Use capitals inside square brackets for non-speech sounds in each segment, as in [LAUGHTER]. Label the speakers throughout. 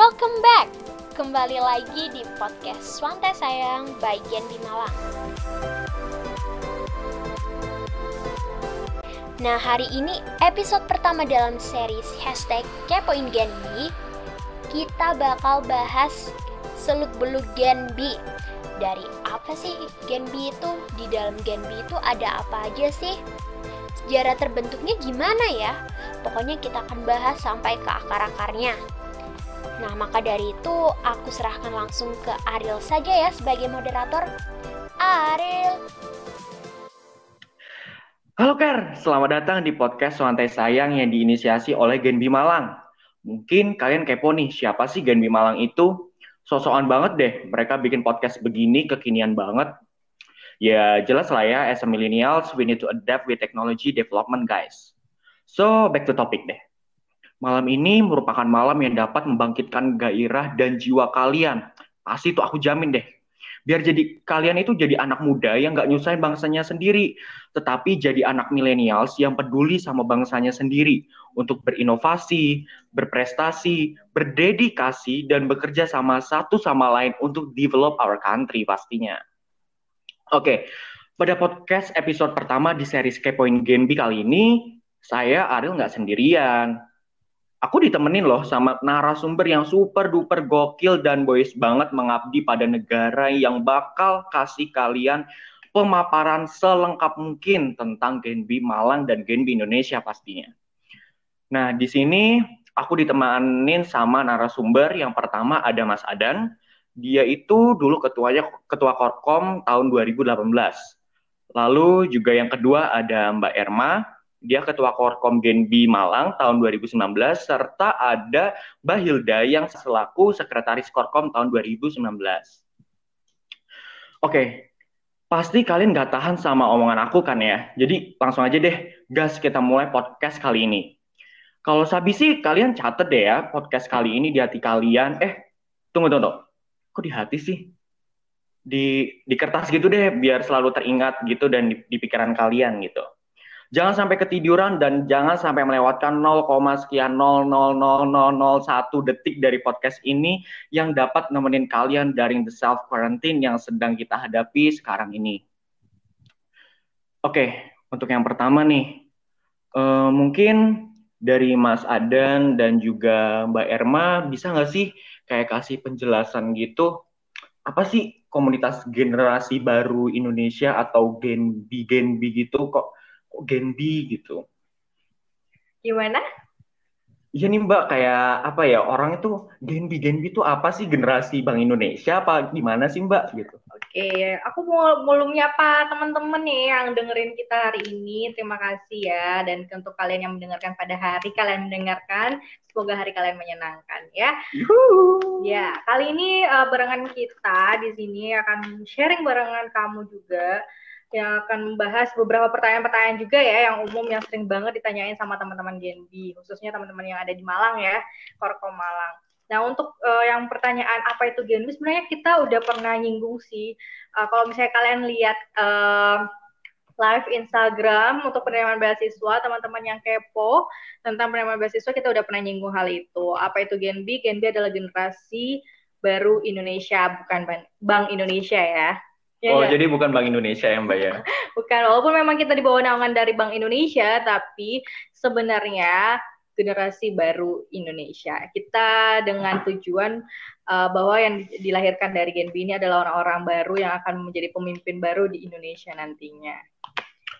Speaker 1: Welcome back! Kembali lagi di podcast Swantai Sayang bagian di Malang. Nah, hari ini episode pertama dalam series hashtag Kepoin Gen B, kita bakal bahas seluk-beluk Gen B. Dari apa sih Gen B itu? Di dalam Gen B itu ada apa aja sih? Sejarah terbentuknya gimana ya? Pokoknya kita akan bahas sampai ke akar-akarnya. Nah, maka dari itu aku serahkan langsung ke Ariel saja ya sebagai moderator. Ariel.
Speaker 2: Halo Ker, selamat datang di podcast Santai Sayang yang diinisiasi oleh Genbi Malang. Mungkin kalian kepo nih, siapa sih Genbi Malang itu? Sosokan banget deh, mereka bikin podcast begini kekinian banget. Ya jelas lah ya, as a millennials, we need to adapt with technology development guys. So, back to topic deh. Malam ini merupakan malam yang dapat membangkitkan gairah dan jiwa kalian. Pasti tuh aku jamin deh biar jadi kalian itu jadi anak muda yang nggak nyusahin bangsanya sendiri, tetapi jadi anak milenials yang peduli sama bangsanya sendiri untuk berinovasi, berprestasi, berdedikasi, dan bekerja sama satu sama lain untuk develop our country pastinya. Oke, pada podcast episode pertama di series Kepoin Genbi kali ini, saya Ariel nggak sendirian aku ditemenin loh sama narasumber yang super duper gokil dan boys banget mengabdi pada negara yang bakal kasih kalian pemaparan selengkap mungkin tentang Genbi Malang dan Genbi Indonesia pastinya. Nah, di sini aku ditemanin sama narasumber yang pertama ada Mas Adan. Dia itu dulu ketuanya ketua Korkom tahun 2018. Lalu juga yang kedua ada Mbak Erma, dia ketua Korkom Genbi Malang tahun 2019 serta ada Bahilda yang selaku sekretaris Korkom tahun 2019. Oke, pasti kalian nggak tahan sama omongan aku kan ya. Jadi langsung aja deh, gas kita mulai podcast kali ini. Kalau sabi sih kalian catet deh ya podcast kali ini di hati kalian. Eh, tunggu tunggu, kok di hati sih? Di di kertas gitu deh, biar selalu teringat gitu dan di, di pikiran kalian gitu. Jangan sampai ketiduran dan jangan sampai melewatkan 0, sekian 0,00001 detik dari podcast ini yang dapat nemenin kalian dari the self quarantine yang sedang kita hadapi sekarang ini. Oke, untuk yang pertama nih, uh, mungkin dari Mas Adan dan juga Mbak Erma bisa nggak sih kayak kasih penjelasan gitu apa sih komunitas generasi baru Indonesia atau Gen B Gen B gitu kok Gen B gitu.
Speaker 3: Gimana?
Speaker 2: Iya nih Mbak, kayak apa ya orang itu Gen B, Gen B itu apa sih generasi Bank Indonesia apa gimana sih Mbak gitu?
Speaker 3: Oke, aku mau mau menyapa teman-teman nih yang dengerin kita hari ini. Terima kasih ya dan untuk kalian yang mendengarkan pada hari kalian mendengarkan, semoga hari kalian menyenangkan ya. Yuhu. Ya, kali ini uh, barengan kita di sini akan sharing barengan kamu juga yang akan membahas beberapa pertanyaan-pertanyaan juga ya yang umum yang sering banget ditanyain sama teman-teman Genbi, khususnya teman-teman yang ada di Malang ya, Korkom Malang. Nah untuk uh, yang pertanyaan apa itu Genbi, sebenarnya kita udah pernah nyinggung sih. Uh, kalau misalnya kalian lihat uh, live Instagram untuk penerimaan beasiswa, teman-teman yang kepo tentang penerimaan beasiswa kita udah pernah nyinggung hal itu. Apa itu Genbi? Genbi adalah generasi baru Indonesia, bukan Bank Indonesia ya.
Speaker 2: Ya, oh, ya. jadi bukan Bank Indonesia ya, Mbak ya? [LAUGHS]
Speaker 3: bukan, walaupun memang kita di bawah naungan dari Bank Indonesia, tapi sebenarnya generasi baru Indonesia. Kita dengan tujuan uh, bahwa yang dilahirkan dari Genbi ini adalah orang-orang baru yang akan menjadi pemimpin baru di Indonesia nantinya.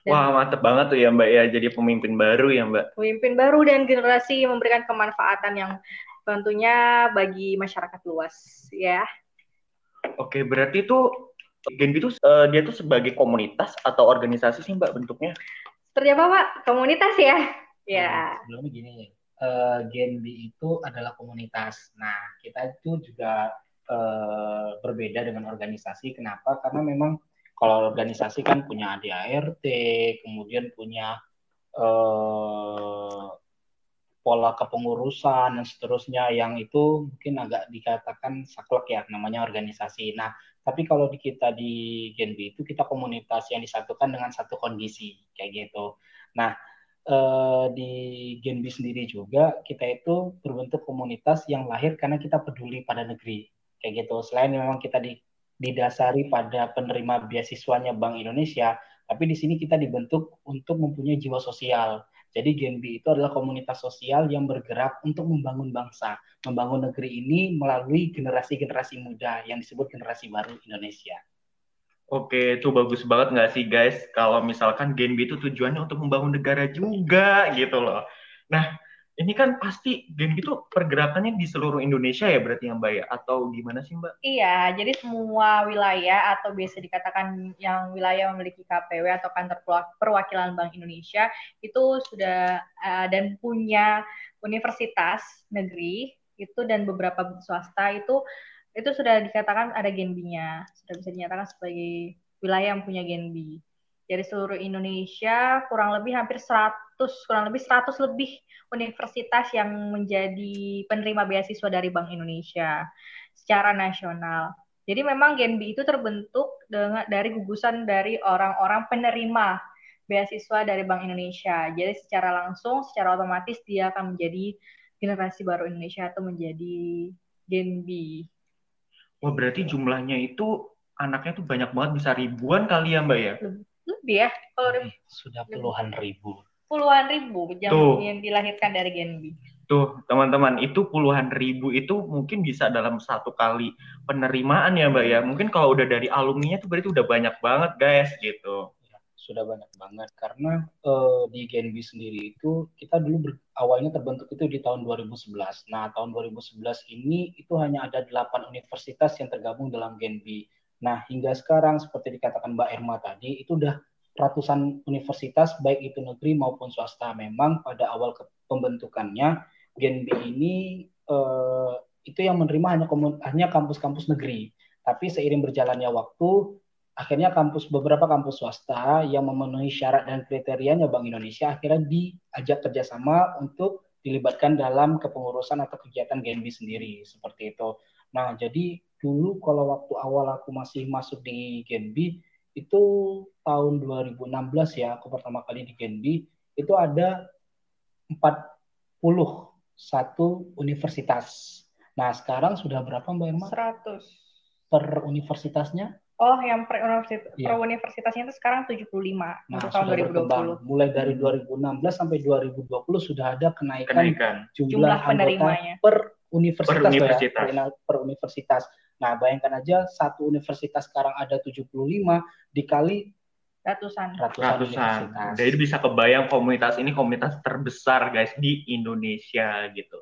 Speaker 2: Dan, Wah, mantep banget tuh ya Mbak ya, jadi pemimpin baru ya Mbak.
Speaker 3: Pemimpin baru dan generasi memberikan kemanfaatan yang tentunya bagi masyarakat luas ya.
Speaker 2: Oke, berarti itu Genbi itu uh, dia tuh sebagai komunitas atau organisasi sih Mbak bentuknya?
Speaker 3: Seperti apa Pak? Komunitas ya? Ya.
Speaker 4: Nah, sebelumnya gini, uh, Genbi itu adalah komunitas. Nah, kita itu juga uh, berbeda dengan organisasi. Kenapa? Karena memang kalau organisasi kan punya ADART, kemudian punya uh, pola kepengurusan dan seterusnya yang itu mungkin agak dikatakan saklek ya namanya organisasi. Nah, tapi kalau di kita di Genbi itu kita komunitas yang disatukan dengan satu kondisi kayak gitu. Nah, uh, di Genbi sendiri juga kita itu berbentuk komunitas yang lahir karena kita peduli pada negeri kayak gitu. Selain memang kita di, didasari pada penerima beasiswanya Bank Indonesia, tapi di sini kita dibentuk untuk mempunyai jiwa sosial. Jadi Genbi itu adalah komunitas sosial yang bergerak untuk membangun bangsa, membangun negeri ini melalui generasi-generasi muda yang disebut generasi baru Indonesia.
Speaker 2: Oke, itu bagus banget nggak sih guys? Kalau misalkan Genbi itu tujuannya untuk membangun negara juga gitu loh. Nah, ini kan pasti game itu pergerakannya di seluruh Indonesia ya berarti yang Mbak ya? Atau gimana sih Mbak?
Speaker 3: Iya, jadi semua wilayah atau biasa dikatakan yang wilayah memiliki KPW atau kantor perwakilan Bank Indonesia itu sudah uh, dan punya universitas negeri itu dan beberapa swasta itu itu sudah dikatakan ada genbinya, sudah bisa dinyatakan sebagai wilayah yang punya genbi dari seluruh Indonesia kurang lebih hampir 100 kurang lebih 100 lebih universitas yang menjadi penerima beasiswa dari Bank Indonesia secara nasional. Jadi memang Genbi itu terbentuk dengan dari gugusan dari orang-orang penerima beasiswa dari Bank Indonesia. Jadi secara langsung, secara otomatis dia akan menjadi generasi baru Indonesia atau menjadi Genbi.
Speaker 2: Wah berarti jumlahnya itu anaknya tuh banyak banget bisa ribuan kali ya Mbak ya?
Speaker 3: lebih ya kalau
Speaker 4: sudah puluhan ribu
Speaker 3: puluhan ribu yang, Tuh. yang dilahirkan dari Genbi
Speaker 2: Tuh, teman-teman, itu puluhan ribu itu mungkin bisa dalam satu kali penerimaan ya, Mbak ya. Mungkin kalau udah dari alumninya tuh berarti udah banyak banget, guys, gitu.
Speaker 4: Ya, sudah banyak banget karena uh, di Genbi sendiri itu kita dulu ber, awalnya terbentuk itu di tahun 2011. Nah, tahun 2011 ini itu hanya ada delapan universitas yang tergabung dalam Genbi. Nah, hingga sekarang seperti dikatakan Mbak Irma tadi, itu udah ratusan universitas baik itu negeri maupun swasta. Memang pada awal pembentukannya Genbi ini eh, itu yang menerima hanya hanya kampus-kampus negeri. Tapi seiring berjalannya waktu, akhirnya kampus beberapa kampus swasta yang memenuhi syarat dan kriterianya Bank Indonesia akhirnya diajak kerjasama untuk dilibatkan dalam kepengurusan atau kegiatan Genbi sendiri seperti itu. Nah, jadi dulu kalau waktu awal aku masih masuk di Genbi itu tahun 2016 ya aku pertama kali di Genbi itu ada 41 universitas. Nah sekarang sudah berapa Mbak Irma?
Speaker 3: 100.
Speaker 4: Per universitasnya?
Speaker 3: Oh, yang per, universitas, iya. per universitasnya itu sekarang 75 nah, untuk tahun 2020. Berkembang.
Speaker 4: Mulai dari 2016 sampai 2020 sudah ada kenaikan, kenaikan. jumlah, jumlah penerimanya per universitas, per universitas. Ya, per universitas. Nah, bayangkan aja satu universitas sekarang ada 75 dikali
Speaker 3: ratusan
Speaker 2: ratusan, ratusan. Jadi bisa kebayang komunitas ini komunitas terbesar guys di Indonesia gitu.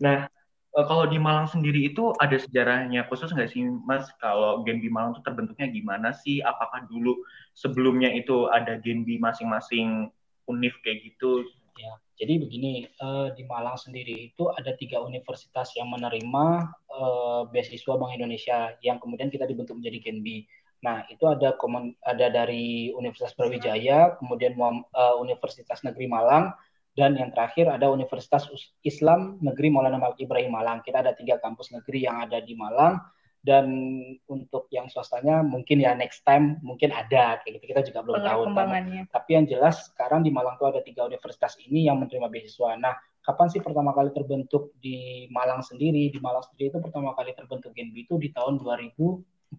Speaker 2: Nah, eh, kalau di Malang sendiri itu ada sejarahnya khusus nggak sih Mas? Kalau Genbi Malang itu terbentuknya gimana sih? Apakah dulu sebelumnya itu ada Genbi masing-masing univ kayak gitu?
Speaker 4: Ya, jadi begini, uh, di Malang sendiri itu ada tiga universitas yang menerima uh, beasiswa Bank Indonesia yang kemudian kita dibentuk menjadi Genbi. Nah, itu ada komun, ada dari Universitas Brawijaya, kemudian uh, Universitas Negeri Malang, dan yang terakhir ada Universitas Islam Negeri Maulana Malik Ibrahim Malang. Kita ada tiga kampus negeri yang ada di Malang dan untuk yang swastanya mungkin ya next time mungkin ada kayak gitu. Kita juga belum tahu tapi yang jelas sekarang di Malang tuh ada tiga universitas ini yang menerima beasiswa. Nah kapan sih pertama kali terbentuk di Malang sendiri? Di Malang sendiri itu pertama kali terbentuk Genbi itu di tahun 2014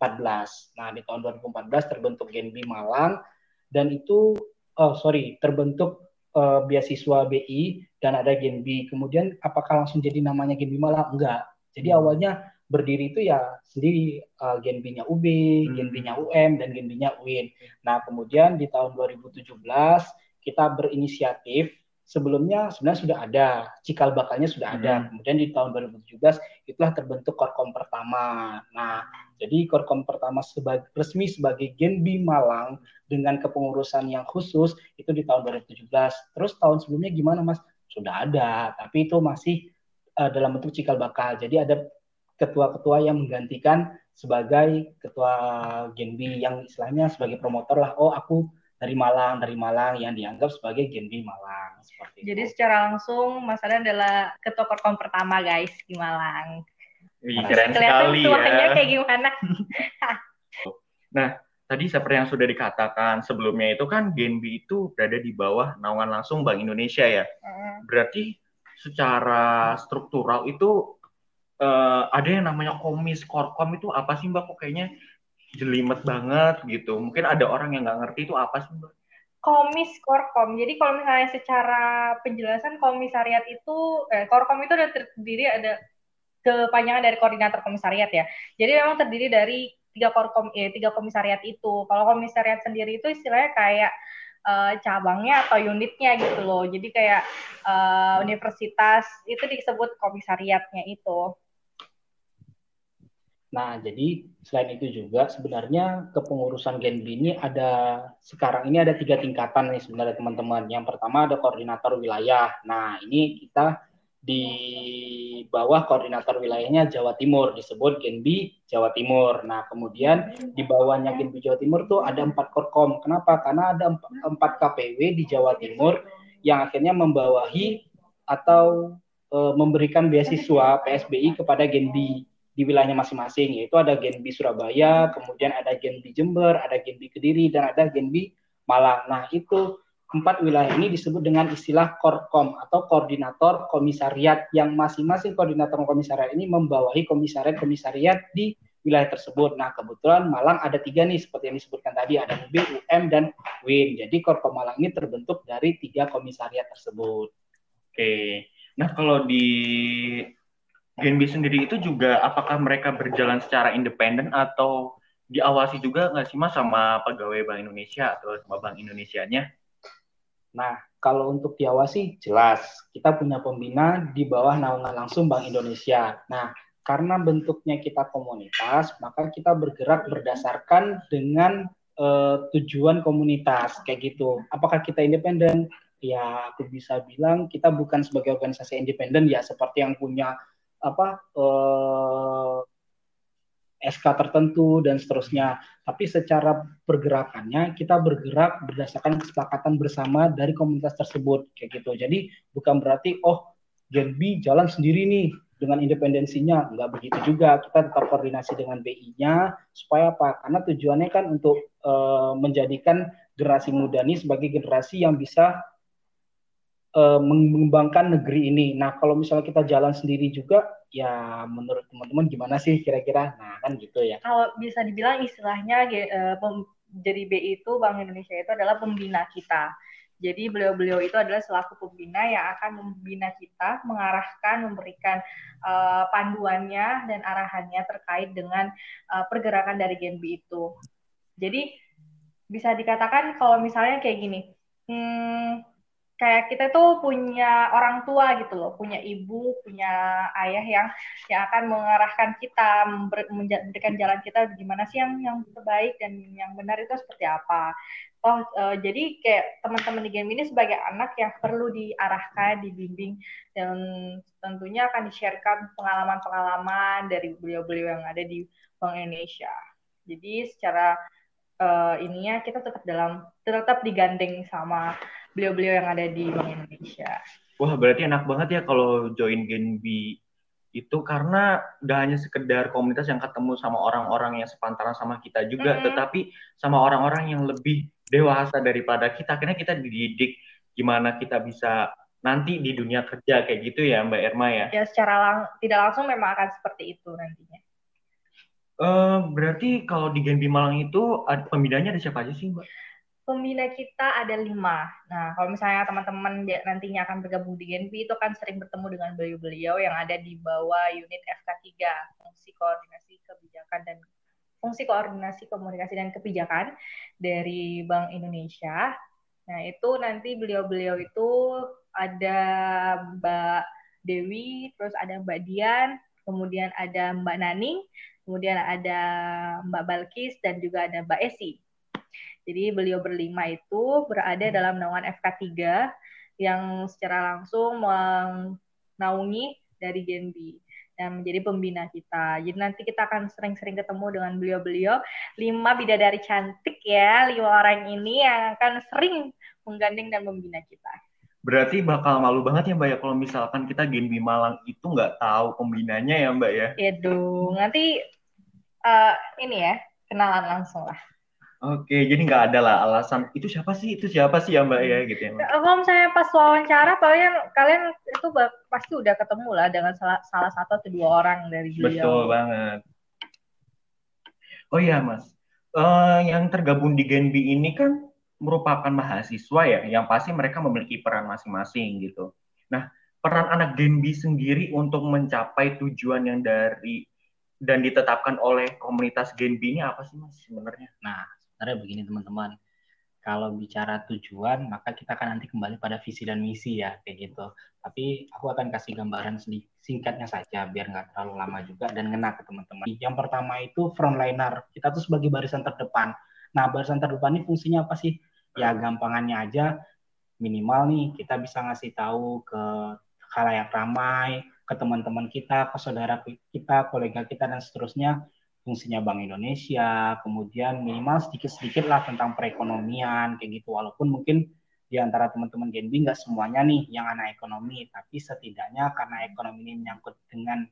Speaker 4: nah di tahun 2014 terbentuk Genbi Malang. Dan itu oh sorry terbentuk uh, beasiswa BI dan ada Genbi kemudian apakah langsung jadi namanya Genbi Malang? Enggak. Jadi hmm. awalnya berdiri itu ya sendiri uh, Genbinya UB, hmm. Genbinya UM dan Genbinya UIN. Nah, kemudian di tahun 2017 kita berinisiatif sebelumnya sebenarnya sudah ada cikal bakalnya sudah ada. Hmm. Kemudian di tahun 2017 itulah terbentuk Korkom pertama. Nah, jadi Korkom pertama sebagai resmi sebagai Genbi Malang dengan kepengurusan yang khusus itu di tahun 2017. Terus tahun sebelumnya gimana, Mas? Sudah ada, tapi itu masih uh, dalam bentuk cikal bakal. Jadi ada ketua-ketua yang menggantikan sebagai ketua Genbi yang istilahnya sebagai promotor lah. Oh, aku dari Malang, dari Malang yang dianggap sebagai Genbi Malang seperti
Speaker 3: Jadi itu. secara langsung Mas Adan adalah ketua korkom pertama guys di Malang.
Speaker 2: Wih, keren sekali ya.
Speaker 3: kayak gimana. [LAUGHS]
Speaker 2: nah, tadi seperti yang sudah dikatakan sebelumnya itu kan Genbi itu berada di bawah naungan langsung Bank Indonesia ya. Berarti secara struktural itu uh, ada yang namanya komis korkom itu apa sih mbak? Kok kayaknya jelimet banget gitu. Mungkin ada orang yang nggak ngerti itu apa sih mbak?
Speaker 3: Komis korkom. Jadi kalau misalnya secara penjelasan komisariat itu, eh, korkom itu ada terdiri ada kepanjangan dari koordinator komisariat ya. Jadi memang terdiri dari tiga korkom eh, tiga komisariat itu. Kalau komisariat sendiri itu istilahnya kayak uh, cabangnya atau unitnya gitu loh. Jadi kayak uh, universitas itu disebut komisariatnya itu.
Speaker 4: Nah, jadi selain itu juga sebenarnya kepengurusan Genbi ini ada sekarang ini ada tiga tingkatan nih sebenarnya teman-teman. Yang pertama ada koordinator wilayah. Nah, ini kita di bawah koordinator wilayahnya Jawa Timur disebut Genbi Jawa Timur. Nah kemudian di bawahnya Genbi Jawa Timur tuh ada empat korkom. Kenapa? Karena ada empat KPW di Jawa Timur yang akhirnya membawahi atau e, memberikan beasiswa PSBI kepada Genbi di wilayahnya masing-masing. Yaitu ada Genbi Surabaya, kemudian ada Genbi Jember, ada Genbi Kediri, dan ada Genbi Malang. Nah itu empat wilayah ini disebut dengan istilah Korkom atau koordinator komisariat yang masing-masing koordinator komisariat ini membawahi komisariat-komisariat di wilayah tersebut. Nah, kebetulan Malang ada tiga nih seperti yang disebutkan tadi ada UB, UM, dan WIN. Jadi Korkom Malang ini terbentuk dari tiga komisariat tersebut.
Speaker 2: Oke, nah kalau di GNB sendiri itu juga apakah mereka berjalan secara independen atau diawasi juga nggak sih mas sama pegawai Bank Indonesia atau sama Bank Indonesia-nya?
Speaker 4: Nah, kalau untuk diawasi jelas kita punya pembina di bawah naungan langsung Bank Indonesia. Nah, karena bentuknya kita komunitas, maka kita bergerak berdasarkan dengan uh, tujuan komunitas kayak gitu. Apakah kita independen? Ya, aku bisa bilang kita bukan sebagai organisasi independen ya seperti yang punya apa uh, SK tertentu dan seterusnya. Tapi secara pergerakannya kita bergerak berdasarkan kesepakatan bersama dari komunitas tersebut kayak gitu. Jadi bukan berarti oh Genbi jalan sendiri nih dengan independensinya nggak begitu juga kita tetap koordinasi dengan BI-nya supaya apa karena tujuannya kan untuk uh, menjadikan generasi muda ini sebagai generasi yang bisa uh, mengembangkan negeri ini. Nah kalau misalnya kita jalan sendiri juga ya menurut teman-teman gimana sih kira-kira? Nah kan gitu ya.
Speaker 3: Kalau bisa dibilang istilahnya uh, jadi BI itu Bank Indonesia itu adalah pembina kita. Jadi beliau-beliau itu adalah selaku pembina yang akan membina kita, mengarahkan, memberikan uh, panduannya dan arahannya terkait dengan uh, pergerakan dari Genbi itu. Jadi bisa dikatakan kalau misalnya kayak gini, hmm, kayak kita tuh punya orang tua gitu loh, punya ibu, punya ayah yang yang akan mengarahkan kita, memberikan jalan kita gimana sih yang yang terbaik dan yang benar itu seperti apa. Oh, uh, jadi kayak teman-teman di game ini sebagai anak yang perlu diarahkan, dibimbing dan tentunya akan di-sharekan pengalaman-pengalaman dari beliau-beliau yang ada di Bank Indonesia. Jadi secara uh, ininya kita tetap dalam tetap digandeng sama beliau-beliau yang ada di Bank Indonesia.
Speaker 2: Wah, berarti enak banget ya kalau join Genbi itu karena gak hanya sekedar komunitas yang ketemu sama orang-orang yang sepantaran sama kita juga, mm. tetapi sama orang-orang yang lebih dewasa daripada kita. Akhirnya kita dididik gimana kita bisa nanti di dunia kerja kayak gitu ya Mbak Irma ya?
Speaker 3: Ya secara lang tidak langsung memang akan seperti itu nantinya.
Speaker 2: Uh, berarti kalau di Genbi Malang itu pembinanya ada siapa aja sih Mbak?
Speaker 3: Pembina kita ada lima. Nah, kalau misalnya teman-teman nantinya akan bergabung di GNP itu kan sering bertemu dengan beliau-beliau yang ada di bawah unit FK3, fungsi koordinasi kebijakan dan fungsi koordinasi komunikasi dan kebijakan dari Bank Indonesia. Nah, itu nanti beliau-beliau itu ada Mbak Dewi, terus ada Mbak Dian, kemudian ada Mbak Naning, kemudian ada Mbak Balkis dan juga ada Mbak Esi. Jadi beliau berlima itu berada hmm. dalam naungan FK3 yang secara langsung menaungi dari Genbi dan menjadi pembina kita. Jadi nanti kita akan sering-sering ketemu dengan beliau-beliau lima bidadari cantik ya, lima orang ini yang akan sering menggandeng dan membina kita.
Speaker 2: Berarti bakal malu banget ya Mbak ya kalau misalkan kita Genbi Malang itu nggak tahu pembinanya ya Mbak ya?
Speaker 3: Iya dong, nanti uh, ini ya kenalan langsung lah.
Speaker 2: Oke, jadi nggak ada lah alasan itu siapa sih, itu siapa sih ya Mbak ya gitu ya. Mbak?
Speaker 3: Kalau misalnya pas wawancara kalian kalian itu pasti udah ketemu lah dengan salah, salah satu atau dua orang dari
Speaker 2: Betul
Speaker 3: beliau.
Speaker 2: banget. Oh iya Mas, Eh, yang tergabung di Genbi ini kan merupakan mahasiswa ya, yang pasti mereka memiliki peran masing-masing gitu. Nah, peran anak Genbi sendiri untuk mencapai tujuan yang dari dan ditetapkan oleh komunitas Genbi ini apa sih Mas sebenarnya?
Speaker 4: Nah, sebenarnya begini teman-teman. Kalau bicara tujuan, maka kita akan nanti kembali pada visi dan misi ya, kayak gitu. Tapi aku akan kasih gambaran singkatnya saja, biar nggak terlalu lama juga dan ngena ke teman-teman. Yang pertama itu frontliner. Kita tuh sebagai barisan terdepan. Nah, barisan terdepan ini fungsinya apa sih? Ya, gampangannya aja, minimal nih kita bisa ngasih tahu ke khalayak ramai, ke teman-teman kita, ke saudara kita, kolega kita, dan seterusnya fungsinya Bank Indonesia, kemudian minimal sedikit-sedikit lah tentang perekonomian kayak gitu. Walaupun mungkin di antara teman-teman Genbi nggak semuanya nih yang anak ekonomi, tapi setidaknya karena ekonomi ini menyangkut dengan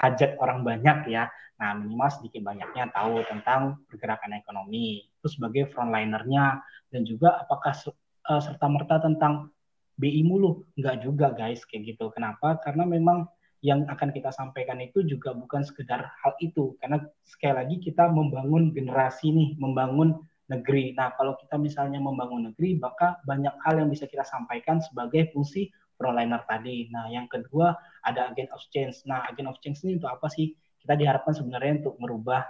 Speaker 4: hajat orang banyak ya. Nah, minimal sedikit banyaknya tahu tentang pergerakan ekonomi. Itu sebagai frontlinernya dan juga apakah uh, serta merta tentang BI mulu? Nggak juga guys kayak gitu. Kenapa? Karena memang yang akan kita sampaikan itu juga bukan sekedar hal itu. Karena sekali lagi kita membangun generasi nih membangun negeri. Nah kalau kita misalnya membangun negeri maka banyak hal yang bisa kita sampaikan sebagai fungsi frontliner tadi. Nah yang kedua ada agent of change. Nah agent of change ini untuk apa sih? Kita diharapkan sebenarnya untuk merubah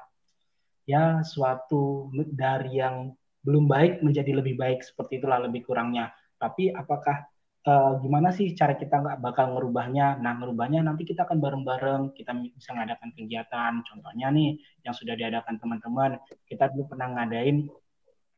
Speaker 4: ya suatu dari yang belum baik menjadi lebih baik seperti itulah lebih kurangnya. Tapi apakah uh, gimana sih cara kita nggak bakal ngerubahnya? Nah, ngerubahnya nanti kita akan bareng-bareng, kita bisa ngadakan kegiatan. Contohnya nih, yang sudah diadakan teman-teman, kita dulu pernah ngadain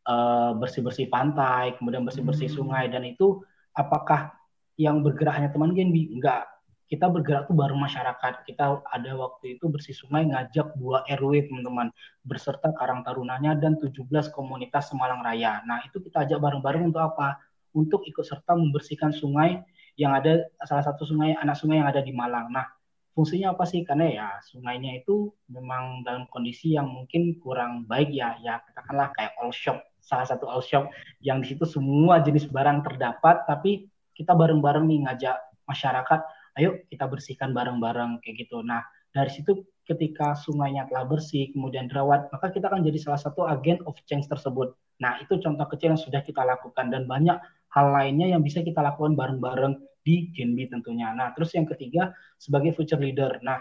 Speaker 4: uh, bersih-bersih pantai, kemudian bersih-bersih sungai, dan itu apakah yang bergerak hanya teman Genbi? Enggak. Kita bergerak tuh baru masyarakat. Kita ada waktu itu bersih sungai ngajak dua RW teman-teman berserta Karang Tarunanya dan 17 komunitas Semalang Raya. Nah, itu kita ajak bareng-bareng untuk apa? Untuk ikut serta membersihkan sungai yang ada salah satu sungai anak sungai yang ada di Malang. Nah, fungsinya apa sih? Karena ya sungainya itu memang dalam kondisi yang mungkin kurang baik ya, ya katakanlah kayak all shop, salah satu all shop yang di situ semua jenis barang terdapat, tapi kita bareng-bareng nih ngajak masyarakat, ayo kita bersihkan bareng-bareng kayak gitu. Nah, dari situ ketika sungainya telah bersih, kemudian dirawat, maka kita akan jadi salah satu agen of change tersebut. Nah, itu contoh kecil yang sudah kita lakukan dan banyak hal lainnya yang bisa kita lakukan bareng-bareng di Genbi tentunya. Nah, terus yang ketiga sebagai future leader. Nah,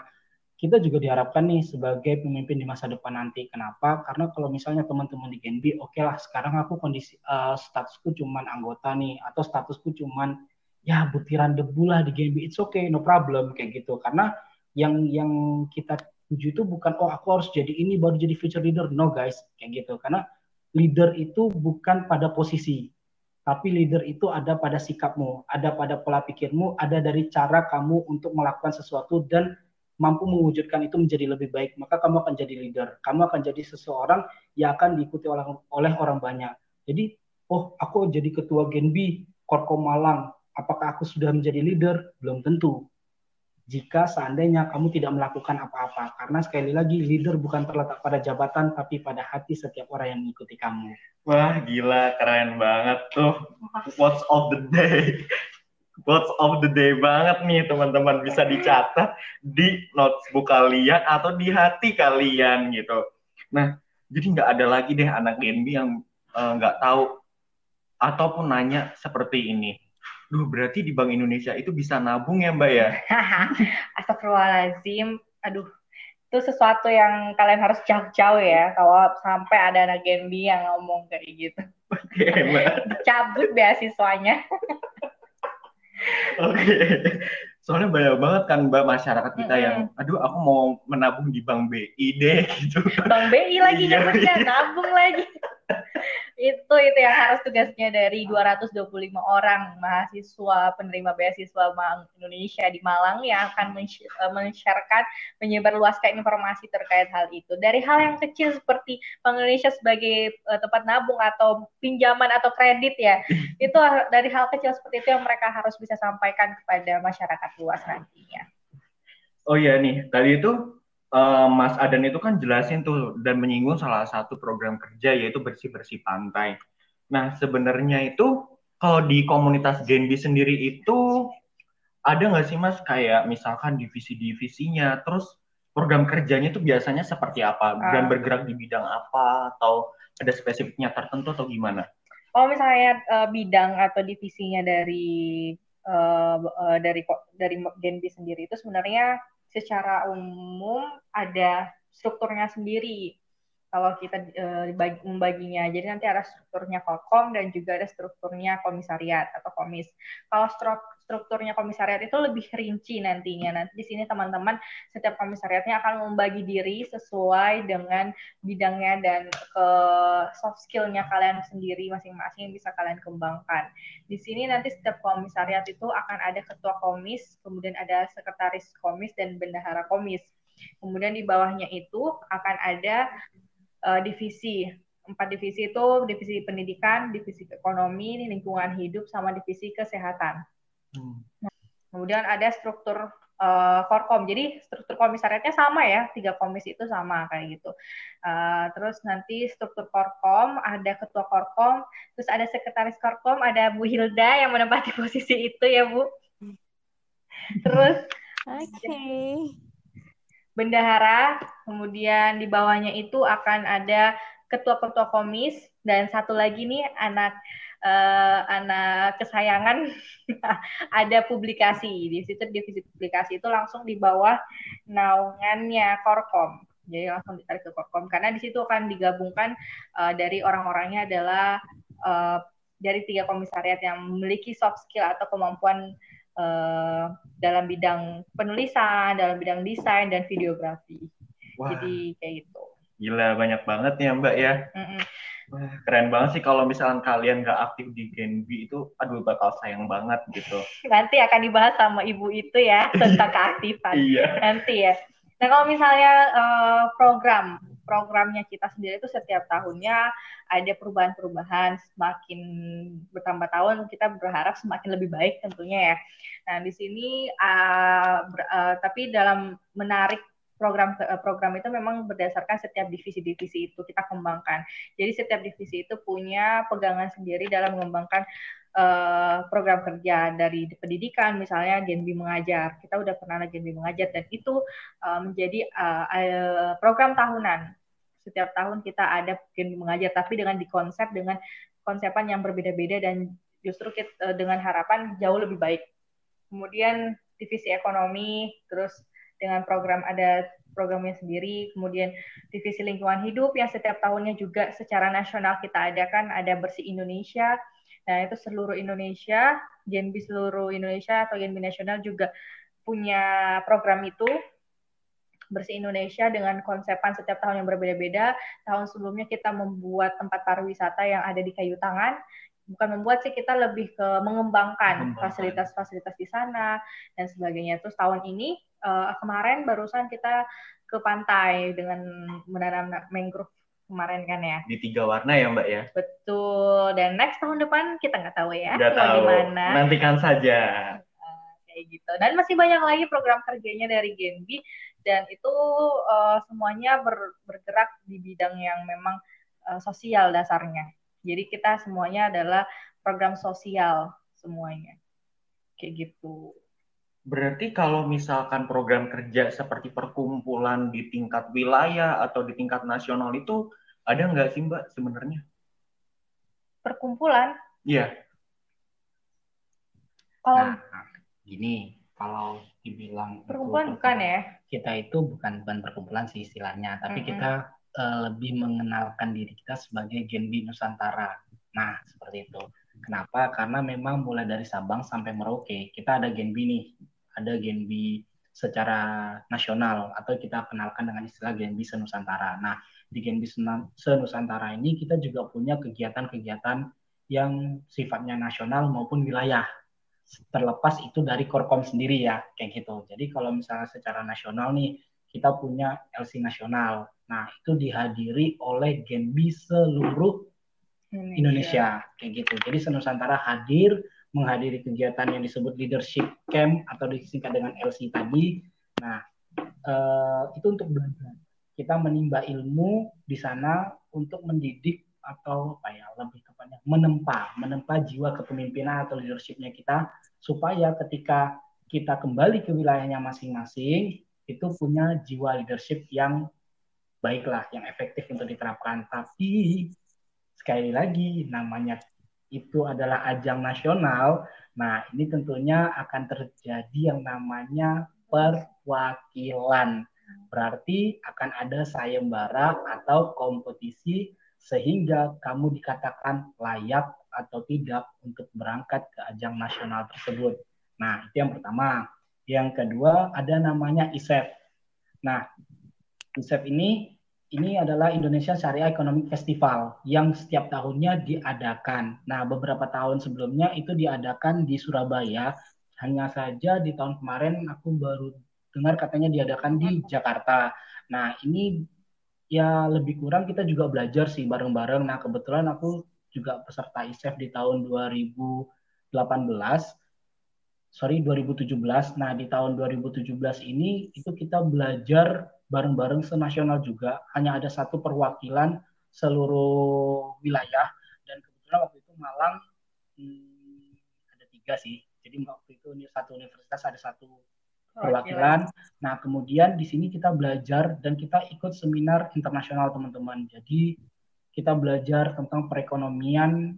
Speaker 4: kita juga diharapkan nih sebagai pemimpin di masa depan nanti. Kenapa? Karena kalau misalnya teman-teman di Genbi, oke lah sekarang aku kondisi uh, statusku cuman anggota nih atau statusku cuman ya butiran debu lah di Genbi. It's okay, no problem kayak gitu. Karena yang yang kita tuju itu bukan oh aku harus jadi ini baru jadi future leader. No guys, kayak gitu. Karena leader itu bukan pada posisi, tapi leader itu ada pada sikapmu, ada pada pola pikirmu, ada dari cara kamu untuk melakukan sesuatu dan mampu mewujudkan itu menjadi lebih baik, maka kamu akan jadi leader. Kamu akan jadi seseorang yang akan diikuti oleh, oleh orang banyak. Jadi, oh aku jadi ketua Genbi, Korkom Malang, apakah aku sudah menjadi leader? Belum tentu jika seandainya kamu tidak melakukan apa-apa. Karena sekali lagi, leader bukan terletak pada jabatan, tapi pada hati setiap orang yang mengikuti kamu.
Speaker 2: Wah, gila, keren banget tuh. Quotes of the day. [LAUGHS] Quotes of the day banget nih, teman-teman. Bisa dicatat di notebook kalian atau di hati kalian gitu. Nah, jadi nggak ada lagi deh anak Genbi yang nggak uh, tahu ataupun nanya seperti ini Duh, berarti di Bank Indonesia itu bisa nabung ya, Mbak ya? [LAUGHS]
Speaker 3: Astagfirullahaladzim. Aduh, itu sesuatu yang kalian harus jauh-jauh ya. Kalau sampai ada anak Genbi yang ngomong kayak gitu.
Speaker 2: Oke, okay, Mbak. [LAUGHS]
Speaker 3: Cabut beasiswanya. [LAUGHS]
Speaker 2: Oke. Okay. Soalnya banyak banget kan Mbak masyarakat kita mm -hmm. yang, aduh aku mau menabung di Bank BI deh gitu.
Speaker 3: Bank BI lagi iya, nyebutnya, iya. nabung lagi itu itu yang harus tugasnya dari 225 orang mahasiswa penerima beasiswa Bank Indonesia di Malang yang akan eh, men-sharekan menyebarluaskan informasi terkait hal itu dari hal yang kecil seperti Bank Indonesia sebagai uh, tempat nabung atau pinjaman atau kredit ya [LAUGHS] itu dari hal kecil seperti itu yang mereka harus bisa sampaikan kepada masyarakat luas nantinya.
Speaker 2: Oh iya nih tadi itu uh, Mas Adan itu kan jelasin tuh dan menyinggung salah satu program kerja yaitu bersih-bersih pantai. Nah, sebenarnya itu kalau di komunitas Genbi sendiri itu ada nggak sih Mas kayak misalkan divisi-divisinya, terus program kerjanya itu biasanya seperti apa dan ah. bergerak di bidang apa atau ada spesifiknya tertentu atau gimana?
Speaker 3: Kalau misalnya uh, bidang atau divisinya dari uh, uh, dari dari Genbi sendiri itu sebenarnya secara umum ada strukturnya sendiri kalau kita uh, membaginya. Jadi nanti ada strukturnya kokom dan juga ada strukturnya komisariat atau komis. Kalau strukturnya komisariat itu lebih rinci nantinya. Nanti di sini teman-teman setiap komisariatnya akan membagi diri sesuai dengan bidangnya dan ke soft skillnya kalian sendiri masing-masing bisa kalian kembangkan. Di sini nanti setiap komisariat itu akan ada ketua komis, kemudian ada sekretaris komis dan bendahara komis. Kemudian di bawahnya itu akan ada uh, divisi. Empat divisi itu divisi pendidikan, divisi ekonomi, lingkungan hidup, sama divisi kesehatan. Hmm. Nah, kemudian ada struktur uh, korkom. Jadi struktur komisariatnya sama ya, tiga komisi itu sama kayak gitu. Uh, terus nanti struktur korkom, ada ketua korkom, terus ada sekretaris korkom, ada Bu Hilda yang menempati [LAUGHS] posisi itu ya Bu. Terus, oke. Okay bendahara, kemudian di bawahnya itu akan ada ketua-ketua komis dan satu lagi nih anak uh, anak kesayangan [LAUGHS] ada publikasi di situ divisi publikasi itu langsung di bawah naungannya Korkom. Jadi langsung ditarik ke Korkom karena di situ akan digabungkan uh, dari orang-orangnya adalah uh, dari tiga komisariat yang memiliki soft skill atau kemampuan uh, dalam bidang penulisan, dalam bidang desain dan videografi. Wah. Jadi kayak gitu.
Speaker 2: Gila banyak banget ya Mbak ya. Mm -mm. Wah, keren banget sih kalau misalnya kalian nggak aktif di Genbi itu, aduh bakal sayang banget gitu. [LAUGHS]
Speaker 3: Nanti akan dibahas sama ibu itu ya tentang [LAUGHS] keaktifan. iya. Nanti ya. Nah kalau misalnya uh, program programnya kita sendiri itu setiap tahunnya ada perubahan-perubahan semakin bertambah tahun kita berharap semakin lebih baik tentunya ya. Nah di sini uh, ber, uh, tapi dalam menarik program program itu memang berdasarkan setiap divisi-divisi itu kita kembangkan. Jadi setiap divisi itu punya pegangan sendiri dalam mengembangkan uh, program kerja dari pendidikan misalnya Genbi mengajar. Kita udah pernah Genbi mengajar dan itu uh, menjadi uh, program tahunan setiap tahun kita ada mungkin mengajar tapi dengan dikonsep dengan konsepan yang berbeda-beda dan justru kita, eh, dengan harapan jauh lebih baik. Kemudian divisi ekonomi, terus dengan program ada programnya sendiri, kemudian divisi lingkungan hidup yang setiap tahunnya juga secara nasional kita adakan ada bersih Indonesia. Nah, itu seluruh Indonesia, Genbi seluruh Indonesia atau Genbi nasional juga punya program itu Bersih Indonesia dengan konsepan setiap tahun yang berbeda-beda. Tahun sebelumnya kita membuat tempat pariwisata yang ada di kayu tangan. Bukan membuat sih, kita lebih ke mengembangkan fasilitas-fasilitas di sana dan sebagainya. Terus tahun ini, uh, kemarin barusan kita ke pantai dengan menanam mangrove kemarin kan ya.
Speaker 2: Di tiga warna ya Mbak ya?
Speaker 3: Betul. Dan next tahun depan kita nggak tahu ya.
Speaker 2: Nggak tahu. Gimana. Nantikan saja.
Speaker 3: Kayak gitu. Dan masih banyak lagi program kerjanya dari Genbi dan itu uh, semuanya ber, bergerak di bidang yang memang uh, sosial dasarnya. Jadi kita semuanya adalah program sosial semuanya. Kayak gitu.
Speaker 2: Berarti kalau misalkan program kerja seperti perkumpulan di tingkat wilayah atau di tingkat nasional itu ada nggak sih Mbak sebenarnya?
Speaker 3: Perkumpulan?
Speaker 2: Iya.
Speaker 4: Kalau nah, gini, kalau dibilang
Speaker 3: perkumpulan bukan ya?
Speaker 4: kita itu bukan bukan perkumpulan sih istilahnya tapi mm -hmm. kita uh, lebih mengenalkan diri kita sebagai Genbi Nusantara. Nah seperti itu. Kenapa? Karena memang mulai dari Sabang sampai Merauke kita ada Genbi nih. Ada Genbi secara nasional atau kita kenalkan dengan istilah Genbi Senusantara. Nah di Genbi Senusantara ini kita juga punya kegiatan-kegiatan yang sifatnya nasional maupun wilayah terlepas itu dari Korkom sendiri ya kayak gitu. Jadi kalau misalnya secara nasional nih kita punya LC nasional. Nah, itu dihadiri oleh Genbi seluruh Indonesia. Indonesia kayak gitu. Jadi Senusantara hadir menghadiri kegiatan yang disebut leadership camp atau disingkat dengan LC tadi. Nah, uh, itu untuk belajar. Kita menimba ilmu di sana untuk mendidik atau apa ya lebih tepatnya menempa menempa jiwa kepemimpinan atau leadershipnya kita supaya ketika kita kembali ke wilayahnya masing-masing itu punya jiwa leadership yang baiklah yang efektif untuk diterapkan. Tapi sekali lagi namanya itu adalah ajang nasional nah ini tentunya akan terjadi yang namanya perwakilan. Berarti akan ada sayembara atau kompetisi sehingga kamu dikatakan layak atau tidak untuk berangkat ke ajang nasional tersebut. Nah, itu yang pertama. Yang kedua ada namanya ISEF. Nah, ISEF ini ini adalah Indonesia Syariah Economic Festival yang setiap tahunnya diadakan. Nah, beberapa tahun sebelumnya itu diadakan di Surabaya. Hanya saja di tahun kemarin aku baru dengar katanya diadakan di Jakarta. Nah, ini ya lebih kurang kita juga belajar sih bareng-bareng. Nah, kebetulan aku juga peserta ISEF di tahun 2018. Sorry, 2017. Nah, di tahun 2017 ini itu kita belajar bareng-bareng senasional juga. Hanya ada satu perwakilan seluruh wilayah. Dan kebetulan waktu itu Malang hmm, ada tiga sih. Jadi waktu itu satu universitas ada satu perwakilan. Nah, kemudian di sini kita belajar dan kita ikut seminar internasional teman-teman. Jadi kita belajar tentang perekonomian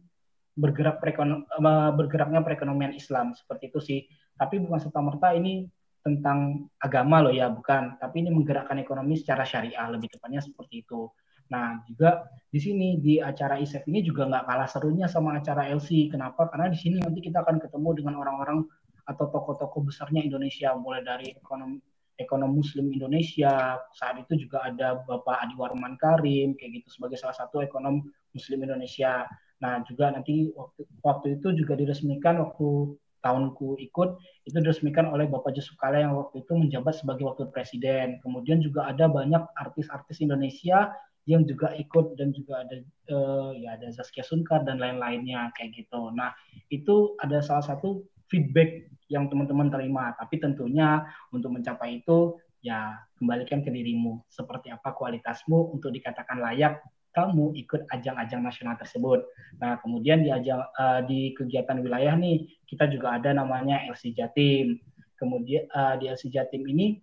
Speaker 4: bergerak perekonom, eh, bergeraknya perekonomian Islam seperti itu sih. Tapi bukan serta merta ini tentang agama loh ya, bukan. Tapi ini menggerakkan ekonomi secara syariah lebih tepatnya seperti itu. Nah, juga di sini di acara ISEF ini juga nggak kalah serunya sama acara LC. Kenapa? Karena di sini nanti kita akan ketemu dengan orang-orang atau tokoh-tokoh besarnya Indonesia mulai dari ekonomi ekonomi Muslim Indonesia saat itu juga ada Bapak Adi Warman Karim kayak gitu sebagai salah satu ekonom Muslim Indonesia. Nah juga nanti waktu waktu itu juga diresmikan waktu tahunku ikut itu diresmikan oleh Bapak Yusuf Kala yang waktu itu menjabat sebagai wakil presiden. Kemudian juga ada banyak artis-artis Indonesia yang juga ikut dan juga ada uh, ya ada Zaskia Sunkar dan lain-lainnya kayak gitu. Nah itu ada salah satu feedback yang teman-teman terima. Tapi tentunya untuk mencapai itu ya kembalikan ke dirimu. Seperti apa kualitasmu untuk dikatakan layak kamu ikut ajang-ajang nasional tersebut. Nah, kemudian di ajang uh, di kegiatan wilayah nih kita juga ada namanya LC Jatim. Kemudian uh, di LC Jatim ini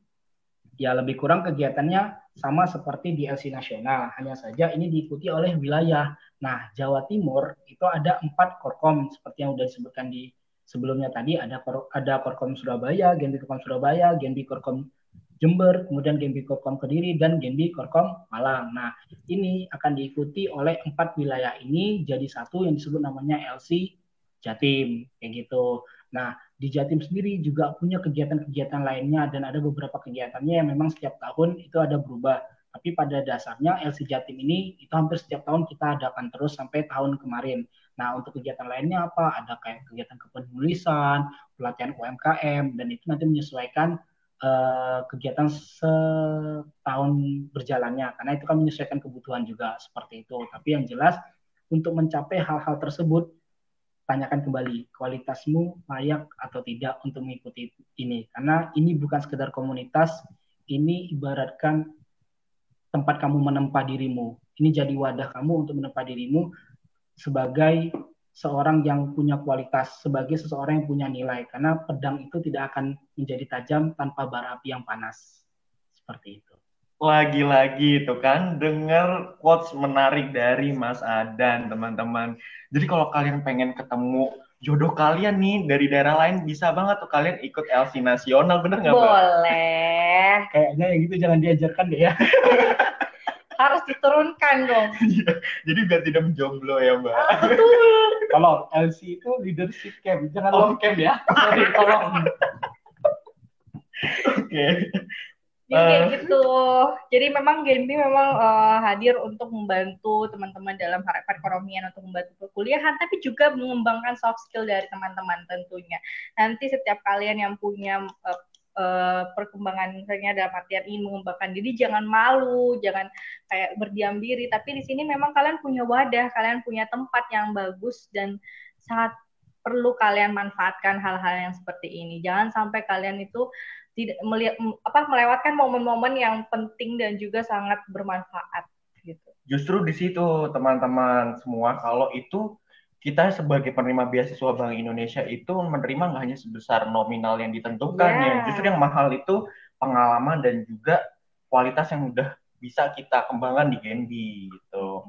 Speaker 4: ya lebih kurang kegiatannya sama seperti di LC nasional, hanya saja ini diikuti oleh wilayah. Nah, Jawa Timur itu ada empat korkom seperti yang sudah disebutkan di sebelumnya tadi ada ada Korkom Surabaya, Genbi Korkom Surabaya, Genbi Korkom Jember, kemudian Genbi Korkom Kediri dan Genbi Korkom Malang. Nah, ini akan diikuti oleh empat wilayah ini jadi satu yang disebut namanya LC Jatim kayak gitu. Nah, di Jatim sendiri juga punya kegiatan-kegiatan lainnya dan ada beberapa kegiatannya yang memang setiap tahun itu ada berubah. Tapi pada dasarnya LC Jatim ini itu hampir setiap tahun kita adakan terus sampai tahun kemarin. Nah, untuk kegiatan lainnya apa? Ada kayak kegiatan kepenulisan, pelatihan UMKM, dan itu nanti menyesuaikan uh, kegiatan setahun berjalannya. Karena itu kan menyesuaikan kebutuhan juga seperti itu. Tapi yang jelas, untuk mencapai hal-hal tersebut, tanyakan kembali kualitasmu layak atau tidak untuk mengikuti ini. Karena ini bukan sekedar komunitas, ini ibaratkan tempat kamu menempa dirimu. Ini jadi wadah kamu untuk menempa dirimu sebagai seorang yang punya kualitas, sebagai seseorang yang punya nilai. Karena pedang itu tidak akan menjadi tajam tanpa bara api yang panas. Seperti itu.
Speaker 2: Lagi-lagi itu kan dengar quotes menarik dari Mas Adan, teman-teman. Jadi kalau kalian pengen ketemu jodoh kalian nih dari daerah lain bisa banget tuh kalian ikut LC nasional bener nggak
Speaker 3: Boleh.
Speaker 4: Kayaknya yang gitu jangan diajarkan deh ya. [LAUGHS]
Speaker 3: harus diturunkan dong. [LAUGHS]
Speaker 2: Iya, jadi biar tidak menjomblo ya mbak. Ah, [LAUGHS]
Speaker 4: Kalau LC itu leadership camp, jangan oh. long camp ya. Sorry, tolong.
Speaker 2: Oke. Okay.
Speaker 3: Jadi kayak uh, gitu. Jadi memang Genbi memang uh, hadir untuk membantu teman-teman dalam perekonomian untuk membantu perkuliahan, tapi juga mengembangkan soft skill dari teman-teman tentunya. Nanti setiap kalian yang punya uh, uh, perkembangan misalnya dalam artian ingin mengembangkan diri jangan malu jangan kayak berdiam diri tapi di sini memang kalian punya wadah kalian punya tempat yang bagus dan sangat perlu kalian manfaatkan hal-hal yang seperti ini. Jangan sampai kalian itu tidak melihat apa melewatkan momen-momen yang penting dan juga sangat bermanfaat gitu.
Speaker 2: Justru di situ teman-teman semua kalau itu kita sebagai penerima beasiswa Bank Indonesia itu menerima nggak hanya sebesar nominal yang ditentukan yeah. ya, justru yang mahal itu pengalaman dan juga kualitas yang udah bisa kita kembangkan di Genbi gitu.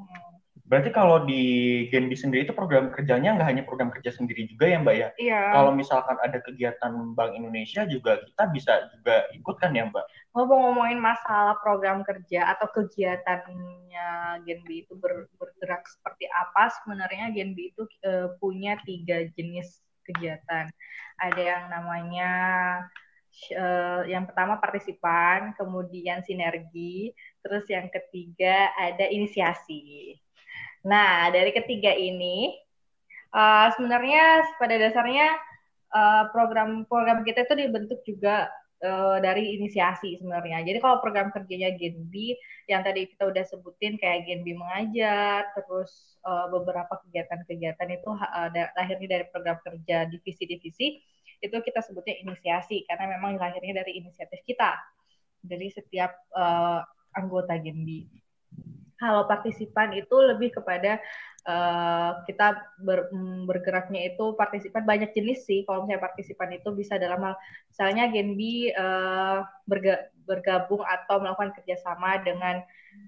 Speaker 2: Berarti kalau di Genbi sendiri itu program kerjanya nggak hanya program kerja sendiri juga ya Mbak ya?
Speaker 3: Iya.
Speaker 2: Kalau misalkan ada kegiatan Bank Indonesia juga kita bisa juga ikut kan ya Mbak?
Speaker 3: Ngomong-ngomongin masalah program kerja atau kegiatannya Genbi itu ber, bergerak seperti apa, sebenarnya Genbi itu e, punya tiga jenis kegiatan. Ada yang namanya uh, yang pertama partisipan, kemudian sinergi, terus yang ketiga ada inisiasi. Nah, dari ketiga ini uh, sebenarnya pada dasarnya uh, program program kita itu dibentuk juga uh, dari inisiasi sebenarnya. Jadi kalau program kerjanya Genbi yang tadi kita udah sebutin kayak Genbi mengajar, terus uh, beberapa kegiatan-kegiatan itu uh, lahirnya dari program kerja divisi-divisi itu kita sebutnya inisiasi karena memang lahirnya dari inisiatif kita dari setiap uh, anggota Genbi. Kalau partisipan itu lebih kepada uh, kita ber, mm, bergeraknya itu partisipan banyak jenis sih. Kalau misalnya partisipan itu bisa dalam hal misalnya Genbi uh, berga, bergabung atau melakukan kerjasama dengan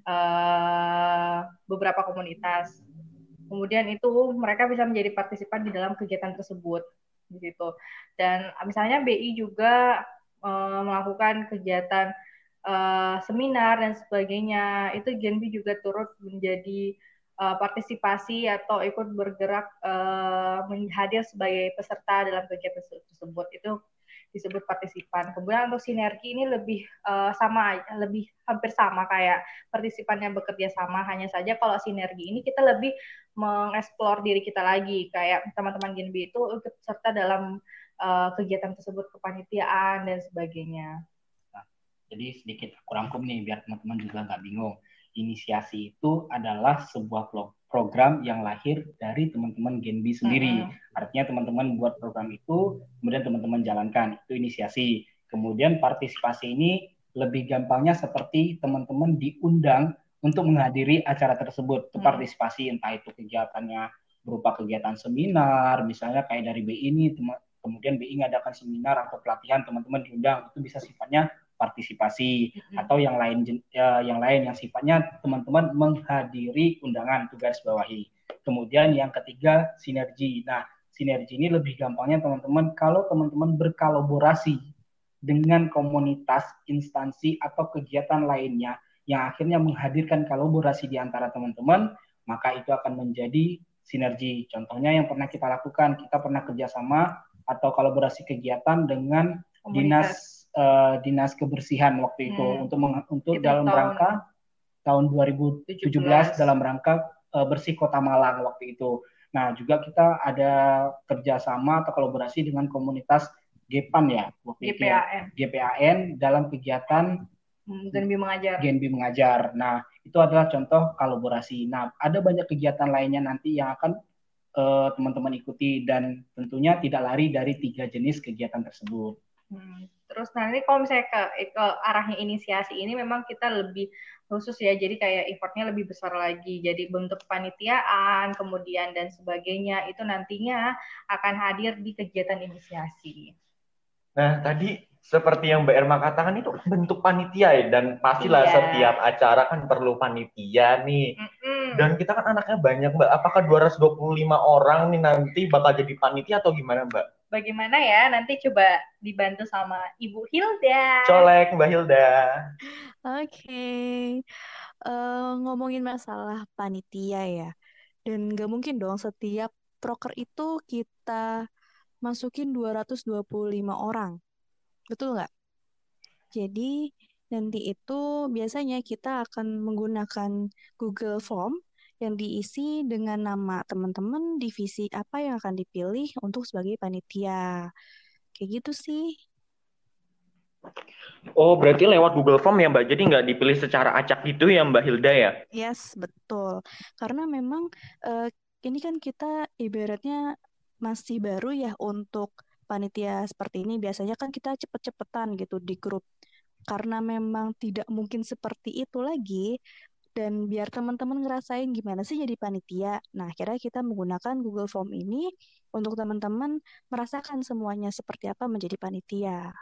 Speaker 3: uh, beberapa komunitas. Kemudian itu mereka bisa menjadi partisipan di dalam kegiatan tersebut gitu. Dan misalnya BI juga uh, melakukan kegiatan uh, seminar dan sebagainya, itu Genbi juga turut menjadi uh, partisipasi atau ikut bergerak uh, sebagai peserta dalam kegiatan tersebut. Itu disebut partisipan. Kemudian untuk sinergi ini lebih uh, sama, lebih hampir sama kayak partisipan yang bekerja sama. Hanya saja kalau sinergi ini kita lebih mengeksplor diri kita lagi. Kayak teman-teman Genbi itu ikut serta dalam kegiatan tersebut kepanitiaan dan sebagainya.
Speaker 4: Jadi sedikit aku rangkum nih biar teman-teman juga nggak bingung. Inisiasi itu adalah sebuah program yang lahir dari teman-teman Genbi sendiri. Mm-hmm. Artinya teman-teman buat program itu, kemudian teman-teman jalankan. Itu inisiasi. Kemudian partisipasi ini lebih gampangnya seperti teman-teman diundang untuk menghadiri acara tersebut. Itu mm. partisipasi entah itu kegiatannya berupa kegiatan seminar, misalnya kayak dari BI ini, kemudian BI ngadakan seminar atau pelatihan, teman-teman diundang. Itu bisa sifatnya partisipasi mm-hmm. atau yang lain ya, yang lain yang sifatnya teman-teman menghadiri undangan tugas bawahi. Kemudian yang ketiga sinergi. Nah, sinergi ini lebih gampangnya teman-teman kalau teman-teman berkolaborasi dengan komunitas, instansi atau kegiatan lainnya yang akhirnya menghadirkan kolaborasi di antara teman-teman, maka itu akan menjadi sinergi. Contohnya yang pernah kita lakukan, kita pernah kerjasama atau kolaborasi kegiatan dengan komunitas. dinas uh, dinas kebersihan waktu itu hmm. untuk untuk itu dalam tahun, rangka tahun 2017 17. dalam rangka uh, bersih kota Malang waktu itu. Nah juga kita ada kerjasama atau kolaborasi dengan komunitas GEPAN ya
Speaker 3: waktu GPAN.
Speaker 4: itu GPAN dalam kegiatan
Speaker 3: hmm, Genbi mengajar.
Speaker 4: Genbi mengajar. Nah itu adalah contoh kolaborasi. Nah ada banyak kegiatan lainnya nanti yang akan eh, teman-teman uh, ikuti dan tentunya tidak lari dari tiga jenis kegiatan tersebut.
Speaker 3: Hmm. Terus nanti kalau misalnya ke, ke arahnya inisiasi ini memang kita lebih khusus ya, jadi kayak effortnya lebih besar lagi. Jadi bentuk panitiaan, kemudian dan sebagainya itu nantinya akan hadir di kegiatan inisiasi.
Speaker 2: Nah tadi seperti yang Mbak Erma katakan itu bentuk panitia ya dan pastilah iya. setiap acara kan perlu panitia nih. Mm -mm. Dan kita kan anaknya banyak Mbak. Apakah 225 orang nih nanti bakal jadi panitia atau gimana Mbak?
Speaker 3: Bagaimana ya nanti coba dibantu sama Ibu Hilda.
Speaker 2: Colek Mbak Hilda.
Speaker 5: Oke, okay. uh, eh, ngomongin masalah panitia ya, dan gak mungkin dong setiap proker itu kita masukin 225 orang, betul nggak? Jadi nanti itu biasanya kita akan menggunakan Google Form yang diisi dengan nama teman-teman divisi apa yang akan dipilih untuk sebagai panitia. Kayak gitu sih.
Speaker 2: Oh, berarti lewat Google Form ya Mbak? Jadi nggak dipilih secara acak gitu ya Mbak Hilda ya?
Speaker 5: Yes, betul. Karena memang uh, ini kan kita ibaratnya masih baru ya untuk panitia seperti ini. Biasanya kan kita cepet-cepetan gitu di grup. Karena memang tidak mungkin seperti itu lagi, dan biar teman-teman ngerasain gimana sih jadi panitia. Nah, akhirnya kita menggunakan Google Form ini untuk teman-teman merasakan semuanya seperti apa menjadi panitia.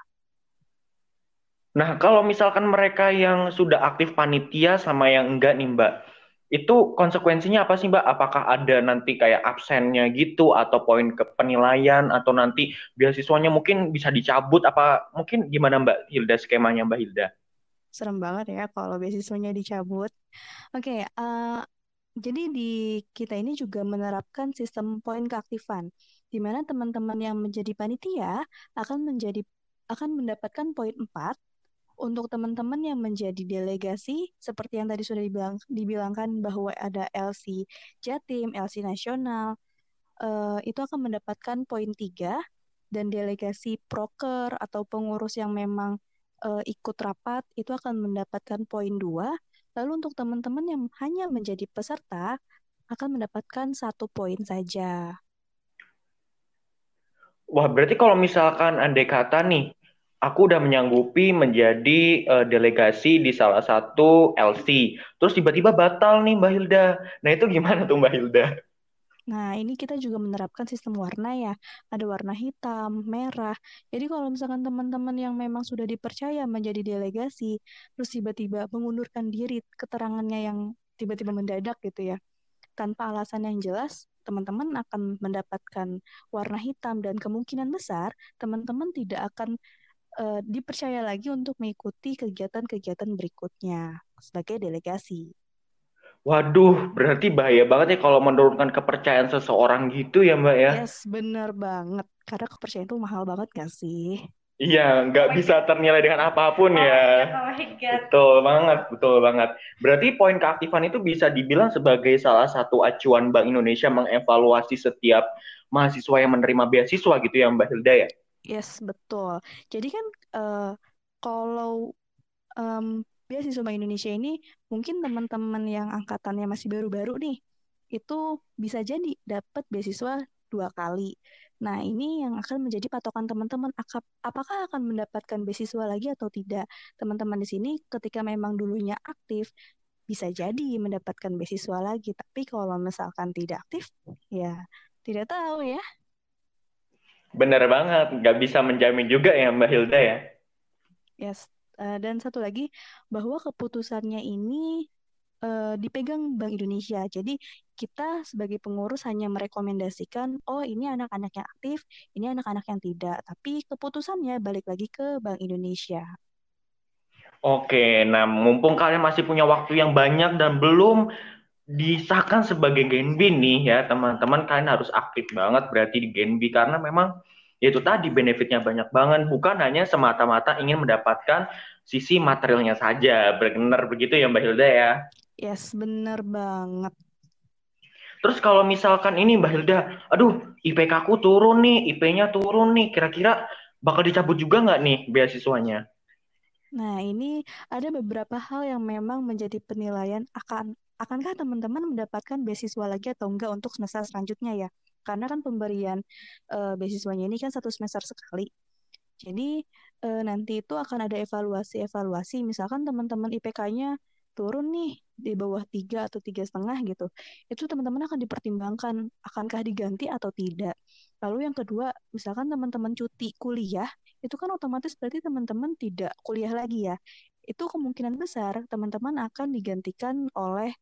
Speaker 2: Nah, kalau misalkan mereka yang sudah aktif panitia sama yang enggak nih, Mbak, itu konsekuensinya apa sih Mbak? Apakah ada nanti kayak absennya gitu atau poin ke penilaian atau nanti beasiswanya mungkin bisa dicabut apa mungkin gimana Mbak Hilda skemanya Mbak Hilda?
Speaker 5: Serem banget ya kalau beasiswanya dicabut. Oke, eh, jadi di kita ini juga menerapkan sistem poin keaktifan, di mana teman-teman yang menjadi panitia akan menjadi akan mendapatkan poin 4 untuk teman-teman yang menjadi delegasi, seperti yang tadi sudah dibilang, dibilangkan bahwa ada LC Jatim, LC Nasional, uh, itu akan mendapatkan poin 3, dan delegasi proker atau pengurus yang memang uh, ikut rapat itu akan mendapatkan poin 2. Lalu untuk teman-teman yang hanya menjadi peserta akan mendapatkan satu poin saja.
Speaker 2: Wah, berarti kalau misalkan andai kata nih, aku udah menyanggupi menjadi uh, delegasi di salah satu LC. Terus tiba-tiba batal nih Mbak Hilda. Nah itu gimana tuh Mbak Hilda?
Speaker 5: Nah, ini kita juga menerapkan sistem warna ya. Ada warna hitam, merah. Jadi kalau misalkan teman-teman yang memang sudah dipercaya menjadi delegasi, terus tiba-tiba mengundurkan diri keterangannya yang tiba-tiba mendadak gitu ya, tanpa alasan yang jelas, teman-teman akan mendapatkan warna hitam dan kemungkinan besar teman-teman tidak akan uh, dipercaya lagi untuk mengikuti kegiatan-kegiatan berikutnya sebagai delegasi.
Speaker 2: Waduh, berarti bahaya banget ya kalau menurunkan kepercayaan seseorang gitu ya Mbak ya?
Speaker 5: Yes, bener banget. Karena kepercayaan itu mahal banget gak sih?
Speaker 2: Iya, nggak oh bisa ternilai dengan apa pun oh ya. God, oh my God. Betul banget, betul banget. Berarti poin keaktifan itu bisa dibilang sebagai salah satu acuan Bank Indonesia mengevaluasi setiap mahasiswa yang menerima beasiswa gitu ya Mbak Hilda ya?
Speaker 5: Yes, betul. Jadi kan uh, kalau um, beasiswa Bank Indonesia ini mungkin teman-teman yang angkatannya masih baru-baru nih, itu bisa jadi dapat beasiswa dua kali. Nah, ini yang akan menjadi patokan teman-teman apakah akan mendapatkan beasiswa lagi atau tidak. Teman-teman di sini ketika memang dulunya aktif bisa jadi mendapatkan beasiswa lagi, tapi kalau misalkan tidak aktif ya tidak tahu ya.
Speaker 2: Bener banget, nggak bisa menjamin juga ya Mbak Hilda ya.
Speaker 5: Yes, uh, dan satu lagi bahwa keputusannya ini uh, dipegang Bank Indonesia. Jadi kita sebagai pengurus hanya merekomendasikan, oh ini anak-anak yang aktif, ini anak-anak yang tidak. Tapi keputusannya balik lagi ke Bank Indonesia.
Speaker 2: Oke, nah mumpung kalian masih punya waktu yang banyak dan belum disahkan sebagai Genbi nih ya teman-teman kalian harus aktif banget berarti di Genbi karena memang itu tadi benefitnya banyak banget. Bukan hanya semata-mata ingin mendapatkan sisi materialnya saja. Benar begitu ya Mbak Hilda ya?
Speaker 5: Yes benar banget.
Speaker 2: Terus kalau misalkan ini Mbak Hilda aduh IPK aku turun nih IP-nya turun nih kira-kira bakal dicabut juga nggak nih beasiswanya?
Speaker 5: Nah, ini ada beberapa hal yang memang menjadi penilaian. Akan akankah teman-teman mendapatkan beasiswa lagi atau enggak untuk semester selanjutnya ya? Karena kan pemberian uh, beasiswanya ini kan satu semester sekali. Jadi uh, nanti itu akan ada evaluasi-evaluasi. Misalkan teman-teman IPK-nya turun nih di bawah tiga atau tiga setengah gitu, itu teman-teman akan dipertimbangkan akankah diganti atau tidak. Lalu yang kedua, misalkan teman-teman cuti kuliah, itu kan otomatis berarti teman-teman tidak kuliah lagi ya itu kemungkinan besar teman-teman akan digantikan oleh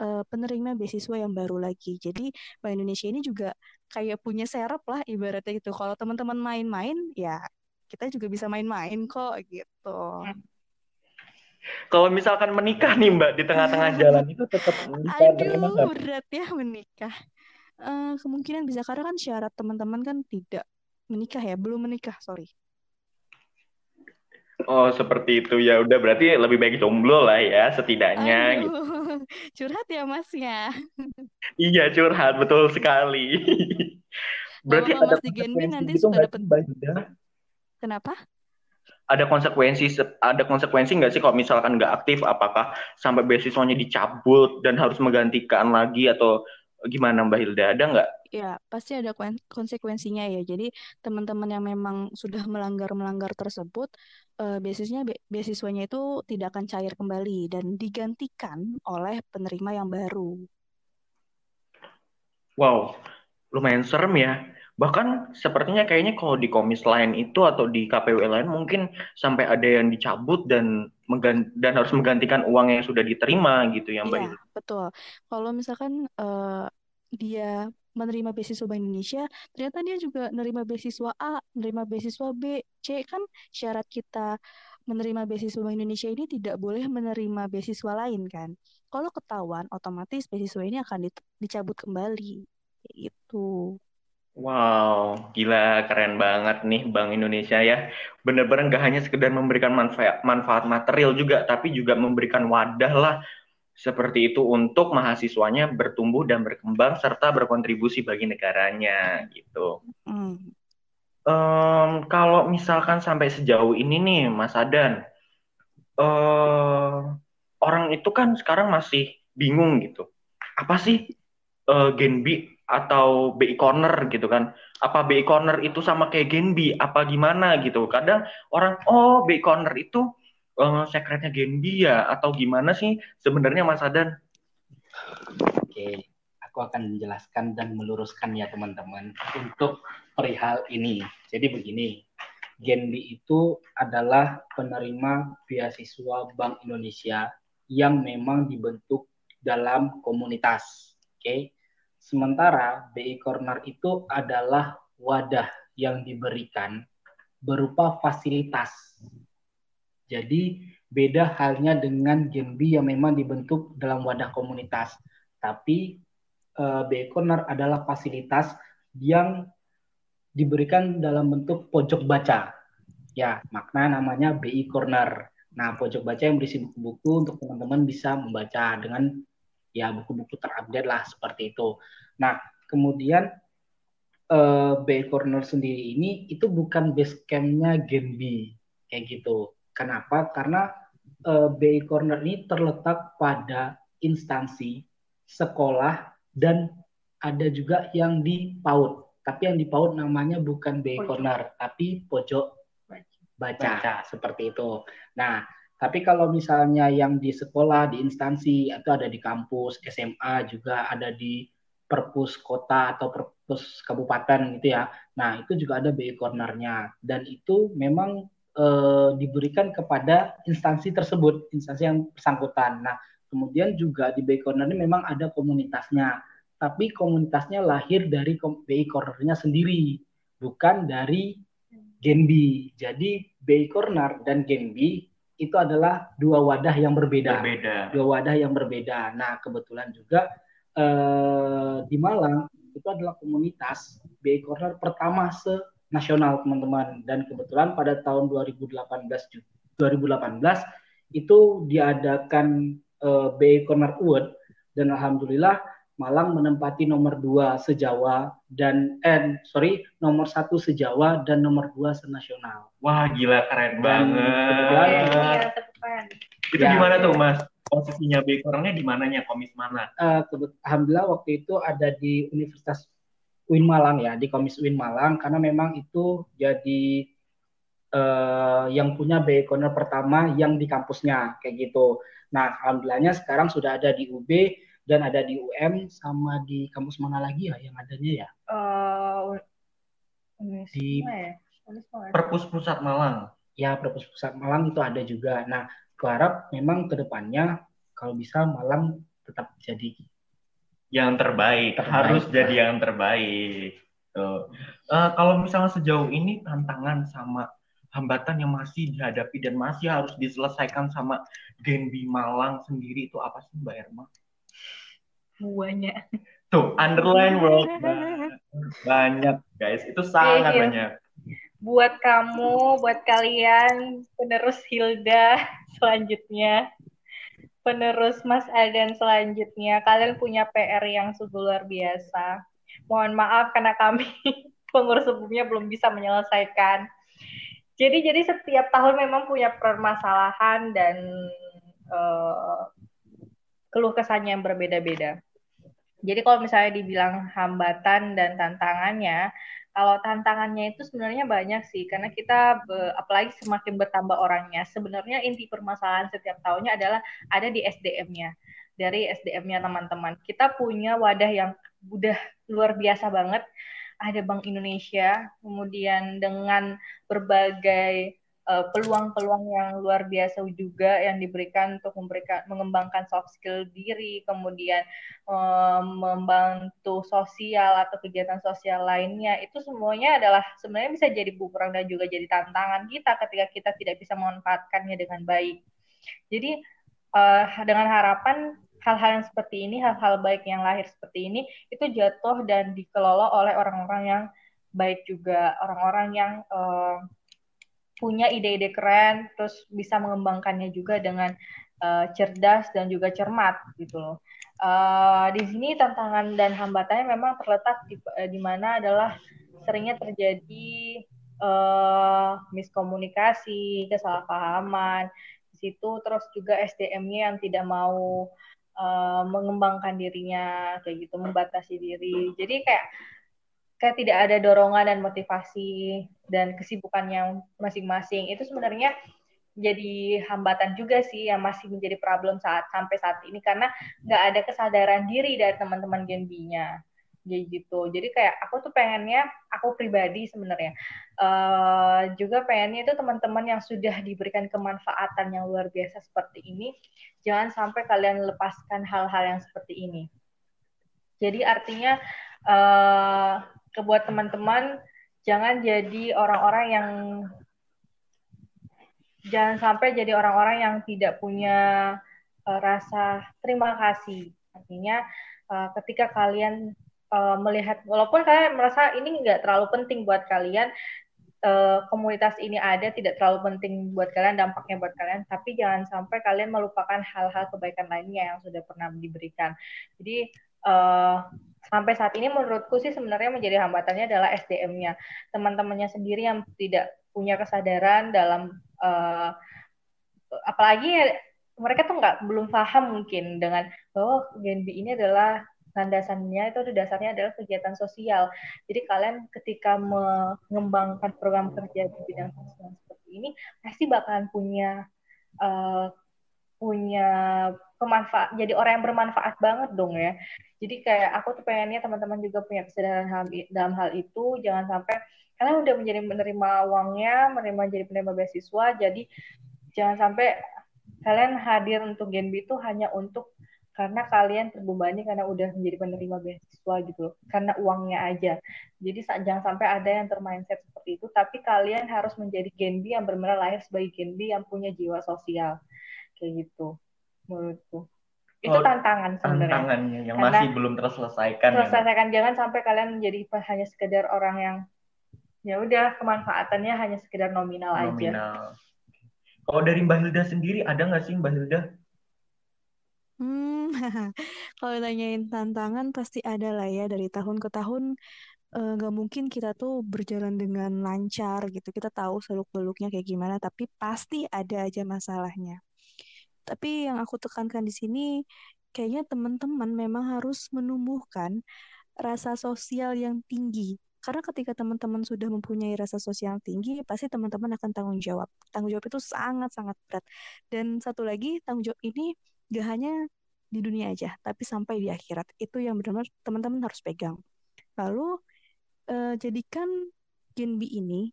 Speaker 5: uh, penerima beasiswa yang baru lagi. Jadi Bank Indonesia ini juga kayak punya serap lah ibaratnya itu. Kalau teman-teman main-main ya kita juga bisa main-main kok gitu.
Speaker 2: Kalau misalkan menikah nih Mbak di tengah-tengah [LAUGHS] jalan itu tetap.
Speaker 5: Aduh berat ya menikah. Uh, kemungkinan bisa karena kan syarat teman-teman kan tidak menikah ya, belum menikah, sorry.
Speaker 2: Oh, seperti itu ya. Udah berarti lebih baik jomblo lah ya setidaknya
Speaker 5: Aduh, gitu. [LAUGHS] Curhat ya Mas ya.
Speaker 2: iya, curhat betul sekali. [LAUGHS]
Speaker 5: berarti ada Mas konsekuensi nanti gitu sudah dapat Kenapa?
Speaker 2: Ada konsekuensi ada konsekuensi nggak sih kalau misalkan nggak aktif apakah sampai beasiswanya dicabut dan harus menggantikan lagi atau Gimana Mbak Hilda? Ada nggak?
Speaker 5: Ya, pasti ada konsekuensinya ya. Jadi teman-teman yang memang sudah melanggar-melanggar tersebut, eh, beasiswanya beasiswanya itu tidak akan cair kembali dan digantikan oleh penerima yang baru.
Speaker 2: Wow, lumayan serem ya. Bahkan sepertinya kayaknya kalau di komis lain itu atau di KPW lain mungkin sampai ada yang dicabut dan dan harus menggantikan uang yang sudah diterima gitu ya Mbak.
Speaker 5: Iya, betul. Kalau misalkan uh, dia menerima beasiswa Bank Indonesia, ternyata dia juga menerima beasiswa A, menerima beasiswa B, C kan syarat kita menerima beasiswa Bank Indonesia ini tidak boleh menerima beasiswa lain kan. Kalau ketahuan, otomatis beasiswa ini akan dicabut kembali. Itu.
Speaker 2: Wow, gila keren banget nih Bank Indonesia ya. Bener-bener nggak hanya sekedar memberikan manfaat, manfaat material juga, tapi juga memberikan wadah lah seperti itu untuk mahasiswanya bertumbuh dan berkembang serta berkontribusi bagi negaranya gitu. Hmm. Um, kalau misalkan sampai sejauh ini nih Mas Adan, uh, orang itu kan sekarang masih bingung gitu. Apa sih uh, Gen B atau BI corner gitu kan. Apa BI corner itu sama kayak Genbi apa gimana gitu. Kadang orang oh BI corner itu uh, sekretnya ya atau gimana sih sebenarnya Mas Adan?
Speaker 4: Oke, aku akan menjelaskan dan meluruskan ya teman-teman untuk perihal ini. Jadi begini, Genbi itu adalah penerima beasiswa Bank Indonesia yang memang dibentuk dalam komunitas. Oke. Sementara BI Corner itu adalah wadah yang diberikan berupa fasilitas. Jadi beda halnya dengan Genbi yang memang dibentuk dalam wadah komunitas. Tapi uh, BI Corner adalah fasilitas yang diberikan dalam bentuk pojok baca. Ya, makna namanya BI Corner. Nah, pojok baca yang berisi buku-buku untuk teman-teman bisa membaca dengan ya buku-buku terupdate lah seperti itu. Nah, kemudian uh, Bay Corner sendiri ini itu bukan base campnya Genbi kayak gitu. Kenapa? Karena uh, Bay Corner ini terletak pada instansi sekolah dan ada juga yang di PAUD. Tapi yang di PAUD namanya bukan Bay Corner, tapi pojok baca, baca seperti itu. Nah, tapi kalau misalnya yang di sekolah, di instansi, atau ada di kampus, SMA juga ada di perpus kota atau perpus kabupaten gitu ya. Nah, itu juga ada BI cornernya dan itu memang e, diberikan kepada instansi tersebut, instansi yang bersangkutan. Nah, kemudian juga di BI corner ini memang ada komunitasnya, tapi komunitasnya lahir dari BI cornernya sendiri, bukan dari Genbi. Jadi BI corner dan Genbi itu adalah dua wadah yang berbeda. berbeda. Dua wadah yang berbeda. Nah, kebetulan juga eh, di Malang itu adalah komunitas BI Corner pertama se nasional teman-teman dan kebetulan pada tahun 2018 2018 itu diadakan eh, BI Corner Award dan alhamdulillah Malang menempati nomor dua sejawa dan eh sorry nomor satu sejawa dan nomor dua senasional.
Speaker 2: Wah gila keren dan banget. Iya, Itu ya, gimana tuh mas? Posisinya backgroundnya di mananya? Komis mana?
Speaker 4: Uh, Alhamdulillah waktu itu ada di Universitas UIN Malang ya, di Komis UIN Malang karena memang itu jadi uh, yang punya BI Corner pertama yang di kampusnya kayak gitu. Nah, alhamdulillahnya sekarang sudah ada di UB dan ada di UM sama di kampus mana lagi ya yang adanya ya? Uh,
Speaker 2: di ya? Perpus Pusat Malang.
Speaker 4: Ya, Perpus Pusat Malang itu ada juga. Nah, harap memang ke depannya kalau bisa Malang tetap jadi
Speaker 2: yang terbaik, terbaik harus jadi yang terbaik. Tuh. Uh, kalau misalnya sejauh ini tantangan sama hambatan yang masih dihadapi dan masih harus diselesaikan sama Genbi Malang sendiri itu apa sih Mbak Erma?
Speaker 3: semuanya.
Speaker 2: Tuh, underline world [LAUGHS] banyak guys, itu sangat yeah, banyak.
Speaker 3: Buat kamu, buat kalian penerus Hilda [LAUGHS] selanjutnya, penerus Mas Adan selanjutnya, kalian punya PR yang sungguh luar biasa. Mohon maaf karena kami [LAUGHS] pengurus sebelumnya belum bisa menyelesaikan. Jadi jadi setiap tahun memang punya permasalahan dan uh, keluh kesahnya yang berbeda-beda. Jadi kalau misalnya dibilang hambatan dan tantangannya, kalau tantangannya itu sebenarnya banyak sih, karena kita apalagi semakin bertambah orangnya. Sebenarnya inti permasalahan setiap tahunnya adalah ada di SDM-nya, dari SDM-nya teman-teman. Kita punya wadah yang udah luar biasa banget. Ada Bank Indonesia, kemudian dengan berbagai peluang-peluang yang luar biasa juga yang diberikan untuk memberikan mengembangkan soft skill diri, kemudian um, membantu sosial atau kegiatan sosial lainnya itu semuanya adalah sebenarnya bisa jadi bumerang dan juga jadi tantangan kita ketika kita tidak bisa memanfaatkannya dengan baik. Jadi uh, dengan harapan hal-hal yang seperti ini, hal-hal baik yang lahir seperti ini itu jatuh dan dikelola oleh orang-orang yang baik juga, orang-orang yang uh, punya ide-ide keren, terus bisa mengembangkannya juga dengan uh, cerdas dan juga cermat gitu loh. Uh, di sini tantangan dan hambatannya memang terletak di, uh, di mana adalah seringnya terjadi uh, miskomunikasi, kesalahpahaman di situ, terus juga SDM-nya yang tidak mau uh, mengembangkan dirinya kayak gitu, membatasi diri. Jadi kayak kayak tidak ada dorongan dan motivasi dan kesibukan yang masing-masing. Itu sebenarnya jadi hambatan juga sih yang masih menjadi problem saat sampai saat ini. Karena nggak ada kesadaran diri dari teman-teman Gen B-nya. Jadi gitu. Jadi kayak aku tuh pengennya aku pribadi sebenarnya uh, juga pengennya itu teman-teman yang sudah diberikan kemanfaatan yang luar biasa seperti ini jangan sampai kalian lepaskan hal-hal yang seperti ini. Jadi artinya uh, kebuat teman-teman jangan jadi orang-orang yang jangan sampai jadi orang-orang yang tidak punya uh, rasa terima kasih. Artinya uh, ketika kalian uh, melihat walaupun kalian merasa ini nggak terlalu penting buat kalian uh, komunitas ini ada tidak terlalu penting buat kalian dampaknya buat kalian tapi jangan sampai kalian melupakan hal-hal kebaikan lainnya yang sudah pernah diberikan. Jadi uh, sampai saat ini menurutku sih sebenarnya menjadi hambatannya adalah SDM-nya teman-temannya sendiri yang tidak punya kesadaran dalam uh, apalagi mereka tuh nggak belum paham mungkin dengan bahwa Gen B ini adalah landasannya itu dasarnya adalah kegiatan sosial. Jadi kalian ketika mengembangkan program kerja di bidang sosial seperti ini pasti bakalan punya uh, punya kemanfaat jadi orang yang bermanfaat banget dong ya. Jadi kayak aku tuh pengennya teman-teman juga punya kesadaran dalam hal itu jangan sampai kalian udah menjadi menerima uangnya menerima jadi penerima beasiswa jadi jangan sampai kalian hadir untuk Genbi itu hanya untuk karena kalian terbebani karena udah menjadi penerima beasiswa gitu karena uangnya aja. Jadi jangan sampai ada yang termindset seperti itu tapi kalian harus menjadi Genbi yang benar-benar lahir sebagai Genbi yang punya jiwa sosial kayak gitu menurutku itu oh, tantangan sebenarnya
Speaker 2: tantangannya yang Karena masih belum terselesaikan
Speaker 3: ya. terselesaikan ya. jangan sampai kalian menjadi hanya sekedar orang yang ya udah kemanfaatannya hanya sekedar nominal, nominal. aja
Speaker 2: kalau dari Mbak Hilda sendiri ada nggak sih Mbak Hilda
Speaker 5: Hmm, [LAUGHS] kalau nanyain tantangan pasti ada lah ya dari tahun ke tahun eh, nggak uh, mungkin kita tuh berjalan dengan lancar gitu. Kita tahu seluk beluknya kayak gimana, tapi pasti ada aja masalahnya. Tapi yang aku tekankan di sini, kayaknya teman-teman memang harus menumbuhkan rasa sosial yang tinggi. Karena ketika teman-teman sudah mempunyai rasa sosial yang tinggi, pasti teman-teman akan tanggung jawab. Tanggung jawab itu sangat-sangat berat. Dan satu lagi, tanggung jawab ini gak hanya di dunia aja, tapi sampai di akhirat. Itu yang benar-benar teman-teman harus pegang. Lalu, eh, jadikan Genbi ini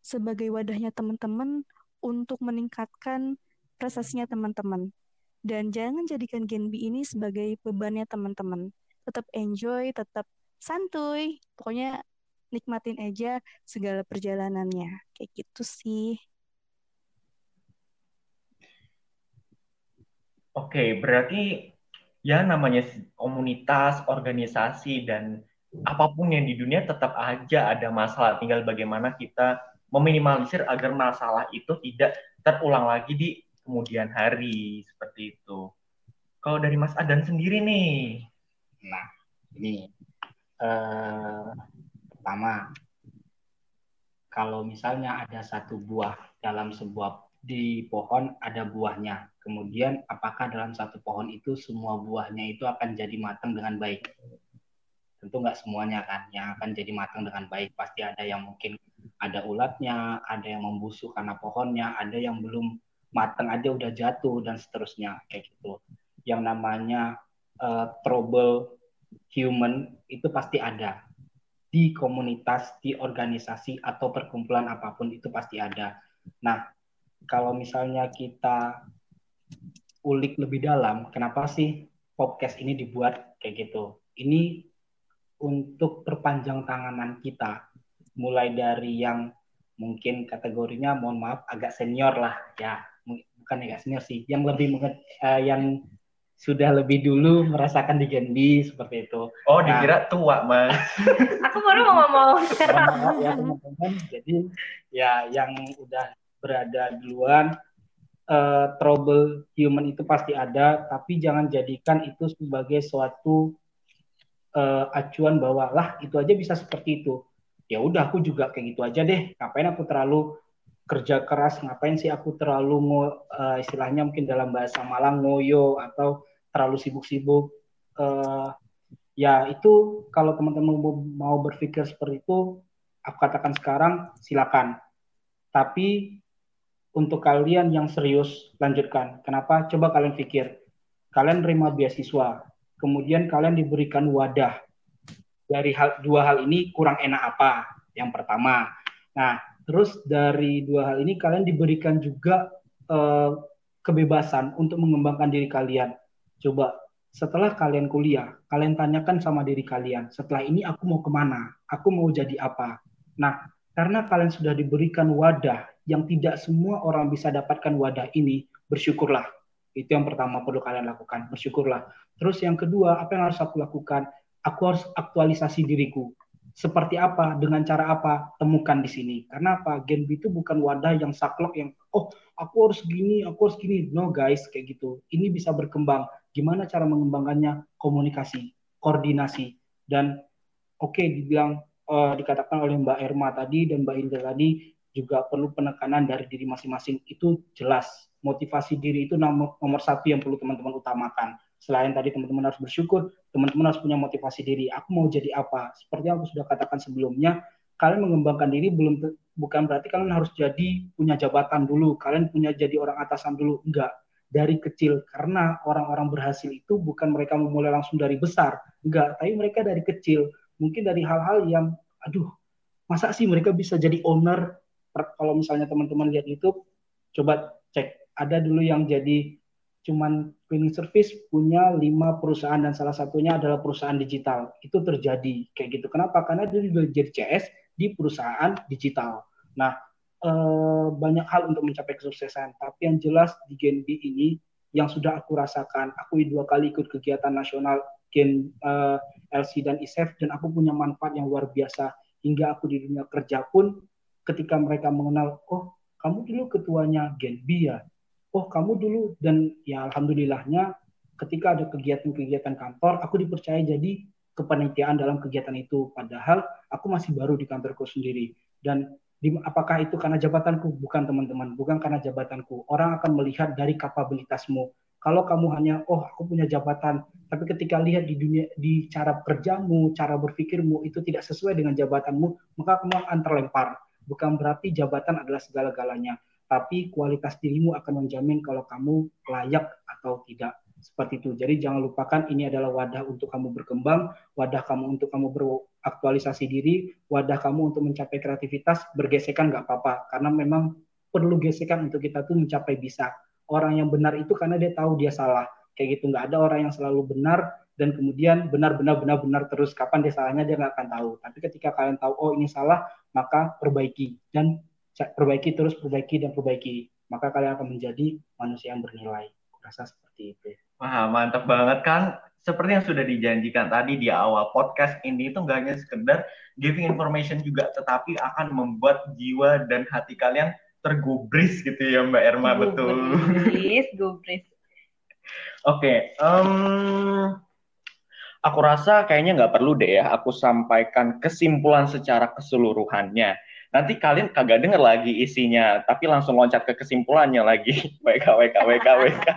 Speaker 5: sebagai wadahnya teman-teman untuk meningkatkan prestasinya teman-teman. Dan jangan jadikan Gen B ini sebagai bebannya teman-teman. Tetap enjoy, tetap santuy. Pokoknya nikmatin aja segala perjalanannya. Kayak gitu sih.
Speaker 2: Oke, berarti ya namanya komunitas, organisasi, dan apa pun yang di dunia tetap aja ada masalah. Tinggal bagaimana kita meminimalisir agar masalah itu tidak terulang lagi di kemudian hari seperti itu. Kalau dari Mas Adan sendiri nih,
Speaker 4: nah ini uh, pertama kalau misalnya ada satu buah dalam sebuah di pohon ada buahnya. Kemudian apakah dalam satu pohon itu semua buahnya itu akan jadi matang dengan baik? Tentu nggak semuanya kan yang akan jadi matang dengan baik. Pasti ada yang mungkin ada ulatnya, ada yang membusuk karena pohonnya, ada yang belum matang aja udah jatuh dan seterusnya kayak gitu. Yang namanya uh, trouble human itu pasti ada di komunitas, di organisasi atau perkumpulan apa pun itu pasti ada. Nah, kalau misalnya kita ulik lebih dalam, kenapa sih podcast ini dibuat kayak gitu? Ini untuk perpanjang tanganan kita, mulai dari yang mungkin kategorinya mohon maaf agak senior lah ya bukan agak senior sih yang lebih uh, yang sudah lebih dulu merasakan di Genbi seperti itu.
Speaker 2: Oh, nah, dikira tua, Mas. [LAUGHS]
Speaker 3: Aku baru mau ngomong.
Speaker 4: ya, teman-teman. Jadi ya yang udah berada duluan uh, trouble human itu pasti ada, tapi jangan jadikan itu sebagai suatu uh, acuan bahwa lah itu aja bisa seperti itu. Ya udah aku juga kayak gitu aja deh. Ngapain aku terlalu kerja keras? Ngapain sih aku terlalu uh, istilahnya mungkin dalam bahasa Malang ngoyo atau terlalu sibuk-sibuk? Uh, ya itu kalau teman-teman mau berpikir seperti itu, aku katakan sekarang silakan. Tapi untuk kalian yang serius lanjutkan. Kenapa? Coba kalian pikir. Kalian terima beasiswa, kemudian kalian diberikan wadah. Dari hal, dua hal ini kurang enak apa? Yang pertama. Nah, terus dari dua hal ini kalian diberikan juga uh, kebebasan untuk mengembangkan diri kalian. Coba setelah kalian kuliah, kalian tanyakan sama diri kalian, setelah ini aku mau ke mana? Aku mau jadi apa? Nah, karena kalian sudah diberikan wadah yang tidak semua orang bisa dapatkan wadah ini, bersyukurlah. Itu yang pertama perlu kalian lakukan, bersyukurlah. Terus yang kedua, apa yang harus aku lakukan? Aku harus aktualisasi diriku. Seperti apa, dengan cara apa, temukan di sini. Karena apa? Genbi itu bukan wadah yang saklek yang, oh aku harus gini, aku harus gini. No guys, kayak gitu. Ini bisa berkembang. Gimana cara mengembangkannya? Komunikasi, koordinasi. Dan oke okay, dibilang, uh, dikatakan oleh Mbak Erma tadi dan Mbak Indra tadi, juga perlu penekanan dari diri masing-masing itu jelas motivasi diri itu nomor, nomor satu yang perlu teman-teman utamakan selain tadi teman-teman harus bersyukur teman-teman harus punya motivasi diri. Aku mau jadi apa? Seperti yang aku sudah katakan sebelumnya kalian mengembangkan diri belum bukan berarti kalian harus jadi punya jabatan dulu. Kalian punya jadi orang atasan dulu. Enggak. Dari kecil. Karena orang-orang berhasil itu bukan mereka memulai langsung dari besar. Enggak. Tapi mereka dari kecil mungkin dari hal-hal yang aduh masa sih mereka bisa jadi owner? Kalau misalnya teman-teman lihat YouTube, coba cek. Ada dulu yang jadi cuman cleaning service punya lima perusahaan dan salah satunya adalah perusahaan digital. Itu terjadi kayak gitu. Kenapa? Karena dia juga jadi CS di perusahaan digital. Nah, eh, banyak hal untuk mencapai kesuksesan. Tapi yang jelas di Gen B ini yang sudah aku rasakan, aku dua kali ikut kegiatan nasional Gen eh, LC dan ISEF dan aku punya manfaat yang luar biasa hingga aku di dunia kerja pun ketika mereka mengenal, oh kamu dulu ketuanya Genbi ya, oh kamu dulu dan ya alhamdulillahnya ketika ada kegiatan-kegiatan kantor, aku dipercaya jadi kepanitiaan dalam kegiatan itu. Padahal aku masih baru di kantorku sendiri dan di, apakah itu karena jabatanku? Bukan teman-teman, bukan karena jabatanku. Orang akan melihat dari kapabilitasmu. Kalau kamu hanya, oh aku punya jabatan, tapi ketika lihat di dunia, di cara kerjamu, cara berpikirmu itu tidak sesuai dengan jabatanmu, maka kamu akan terlempar bukan berarti jabatan adalah segala-galanya, tapi kualitas dirimu akan menjamin kalau kamu layak atau tidak. Seperti itu. Jadi jangan lupakan ini adalah wadah untuk kamu berkembang, wadah kamu untuk kamu beraktualisasi diri, wadah kamu untuk mencapai kreativitas, bergesekan nggak apa-apa. Karena memang perlu gesekan untuk kita tuh mencapai bisa. Orang yang benar itu karena dia tahu dia salah. Kayak gitu. Nggak ada orang yang selalu benar dan kemudian benar-benar benar-benar terus kapan dia salahnya dia nggak akan tahu. Tapi ketika kalian tahu oh ini salah, maka perbaiki dan perbaiki terus perbaiki dan perbaiki. Maka kalian akan menjadi manusia yang bernilai. Rasa seperti itu.
Speaker 2: Wah mantap banget kan seperti yang sudah dijanjikan tadi di awal podcast ini itu nggak hanya sekedar giving information juga tetapi akan membuat jiwa dan hati kalian tergubris gitu ya Mbak Erma gubris, betul.
Speaker 3: Gubris gubris.
Speaker 2: Oke okay, um, aku rasa kayaknya nggak perlu deh ya aku sampaikan kesimpulan secara keseluruhannya. Nanti kalian kagak denger lagi isinya, tapi langsung loncat ke kesimpulannya lagi. [LAUGHS] WK, WK, WK, WK.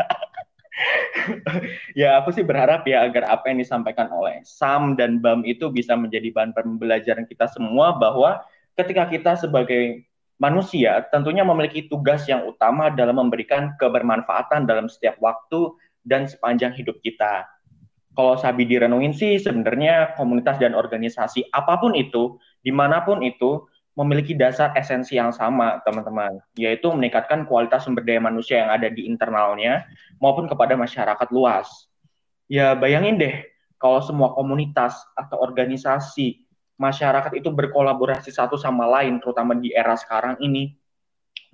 Speaker 2: [LAUGHS] ya aku sih berharap ya agar apa yang disampaikan oleh Sam dan Bam itu bisa menjadi bahan pembelajaran kita semua bahwa ketika kita sebagai manusia tentunya memiliki tugas yang utama dalam memberikan kebermanfaatan dalam setiap waktu dan sepanjang hidup kita. Kalau Sabi direnungin sih sebenarnya komunitas dan organisasi apa pun itu, di mana pun itu, memiliki dasar esensi yang sama, teman-teman, yaitu meningkatkan kualitas sumber daya manusia yang ada di internalnya maupun kepada masyarakat luas. Ya, bayangin deh, kalau semua komunitas atau organisasi masyarakat itu berkolaborasi satu sama lain, terutama di era sekarang ini,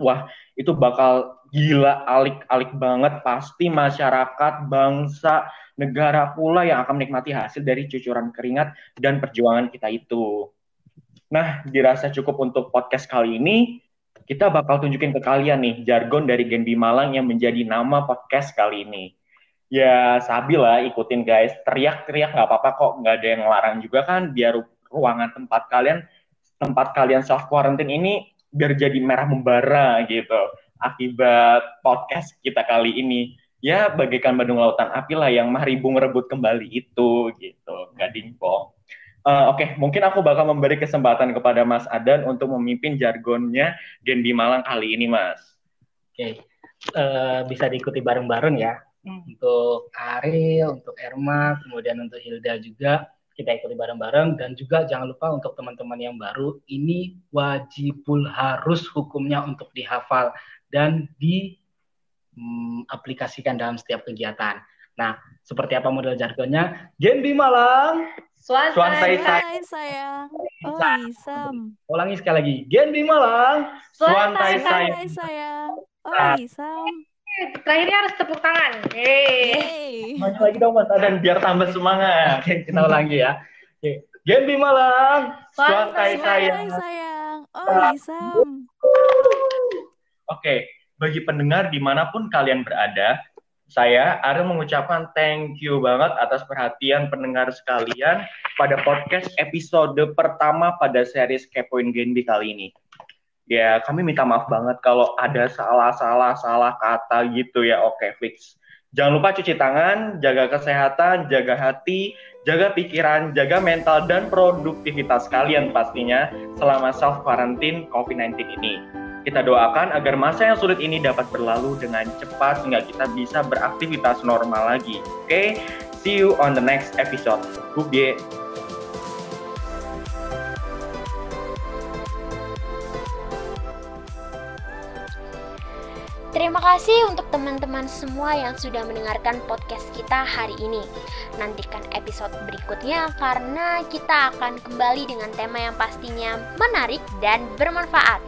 Speaker 2: wah, itu bakal gila alik-alik banget. Pasti masyarakat, bangsa, negara pula yang akan menikmati hasil dari cucuran keringat dan perjuangan kita itu. Nah, dirasa cukup untuk podcast kali ini. Kita bakal tunjukin ke kalian nih jargon dari Genbi Malang yang menjadi nama podcast kali ini. Ya, sabi lah ikutin guys. Teriak-teriak nggak apa-apa kok, nggak ada yang ngelarang juga kan. Biar ruangan tempat kalian, tempat kalian self quarantine ini biar jadi merah membara gitu. Akibat podcast kita kali ini. Ya, bagaikan Bandung Lautan Api lah yang mahribu ngerebut kembali itu gitu. Gading pong. Uh, Oke, okay. mungkin aku bakal memberi kesempatan kepada Mas Adan untuk memimpin jargonnya Genbi Malang kali ini, Mas.
Speaker 4: Oke, okay. uh, eh, bisa diikuti bareng-bareng ya. Hmm. Untuk Ariel, untuk Erma, kemudian untuk Hilda juga kita ikuti bareng-bareng dan juga jangan lupa untuk teman-teman yang baru ini wajibul harus hukumnya untuk dihafal dan diaplikasikan hmm, dalam setiap kegiatan. Nah, seperti apa model jargonnya? Genbi Malang
Speaker 5: Swantai sayang. sayang. Oh, Isam.
Speaker 4: Ulangi sekali lagi. Genbi Malang.
Speaker 5: Swantai sayang. sayang. Oh, Isam.
Speaker 3: Terakhirnya harus tepuk tangan. Yeay.
Speaker 4: Maju lagi dong Mas Adan biar tambah semangat. Oke, kita ulangi ya. Oke. Genbi Malang. Swantai sayang.
Speaker 5: sayang. Oh, Isam.
Speaker 2: Oke, bagi pendengar di mana pun kalian berada, saya Ariel mengucapkan thank you banget atas perhatian pendengar sekalian pada podcast episode pertama pada series Kepoin Genbi kali ini. Ya, kami minta maaf banget kalau ada salah-salah salah kata gitu ya. Oke, fix. Jangan lupa cuci tangan, jaga kesehatan, jaga hati, jaga pikiran, jaga mental dan produktivitas kalian pastinya selama self quarantine COVID-19 ini. Kita doakan agar masa yang sulit ini dapat berlalu dengan cepat sehingga kita bisa beraktivitas normal lagi. Oke, okay? see you on the next episode. Goodbye.
Speaker 1: Terima kasih untuk teman-teman semua yang sudah mendengarkan podcast kita hari ini. Nantikan episode berikutnya karena kita akan kembali dengan tema yang pastinya menarik dan bermanfaat.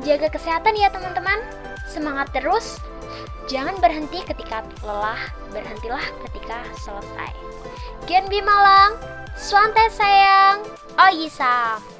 Speaker 1: Jaga kesehatan ya teman-teman. Semangat terus. Jangan berhenti ketika lelah, berhentilah ketika selesai. Genbi Malang, Swante sayang, Oh Yisam.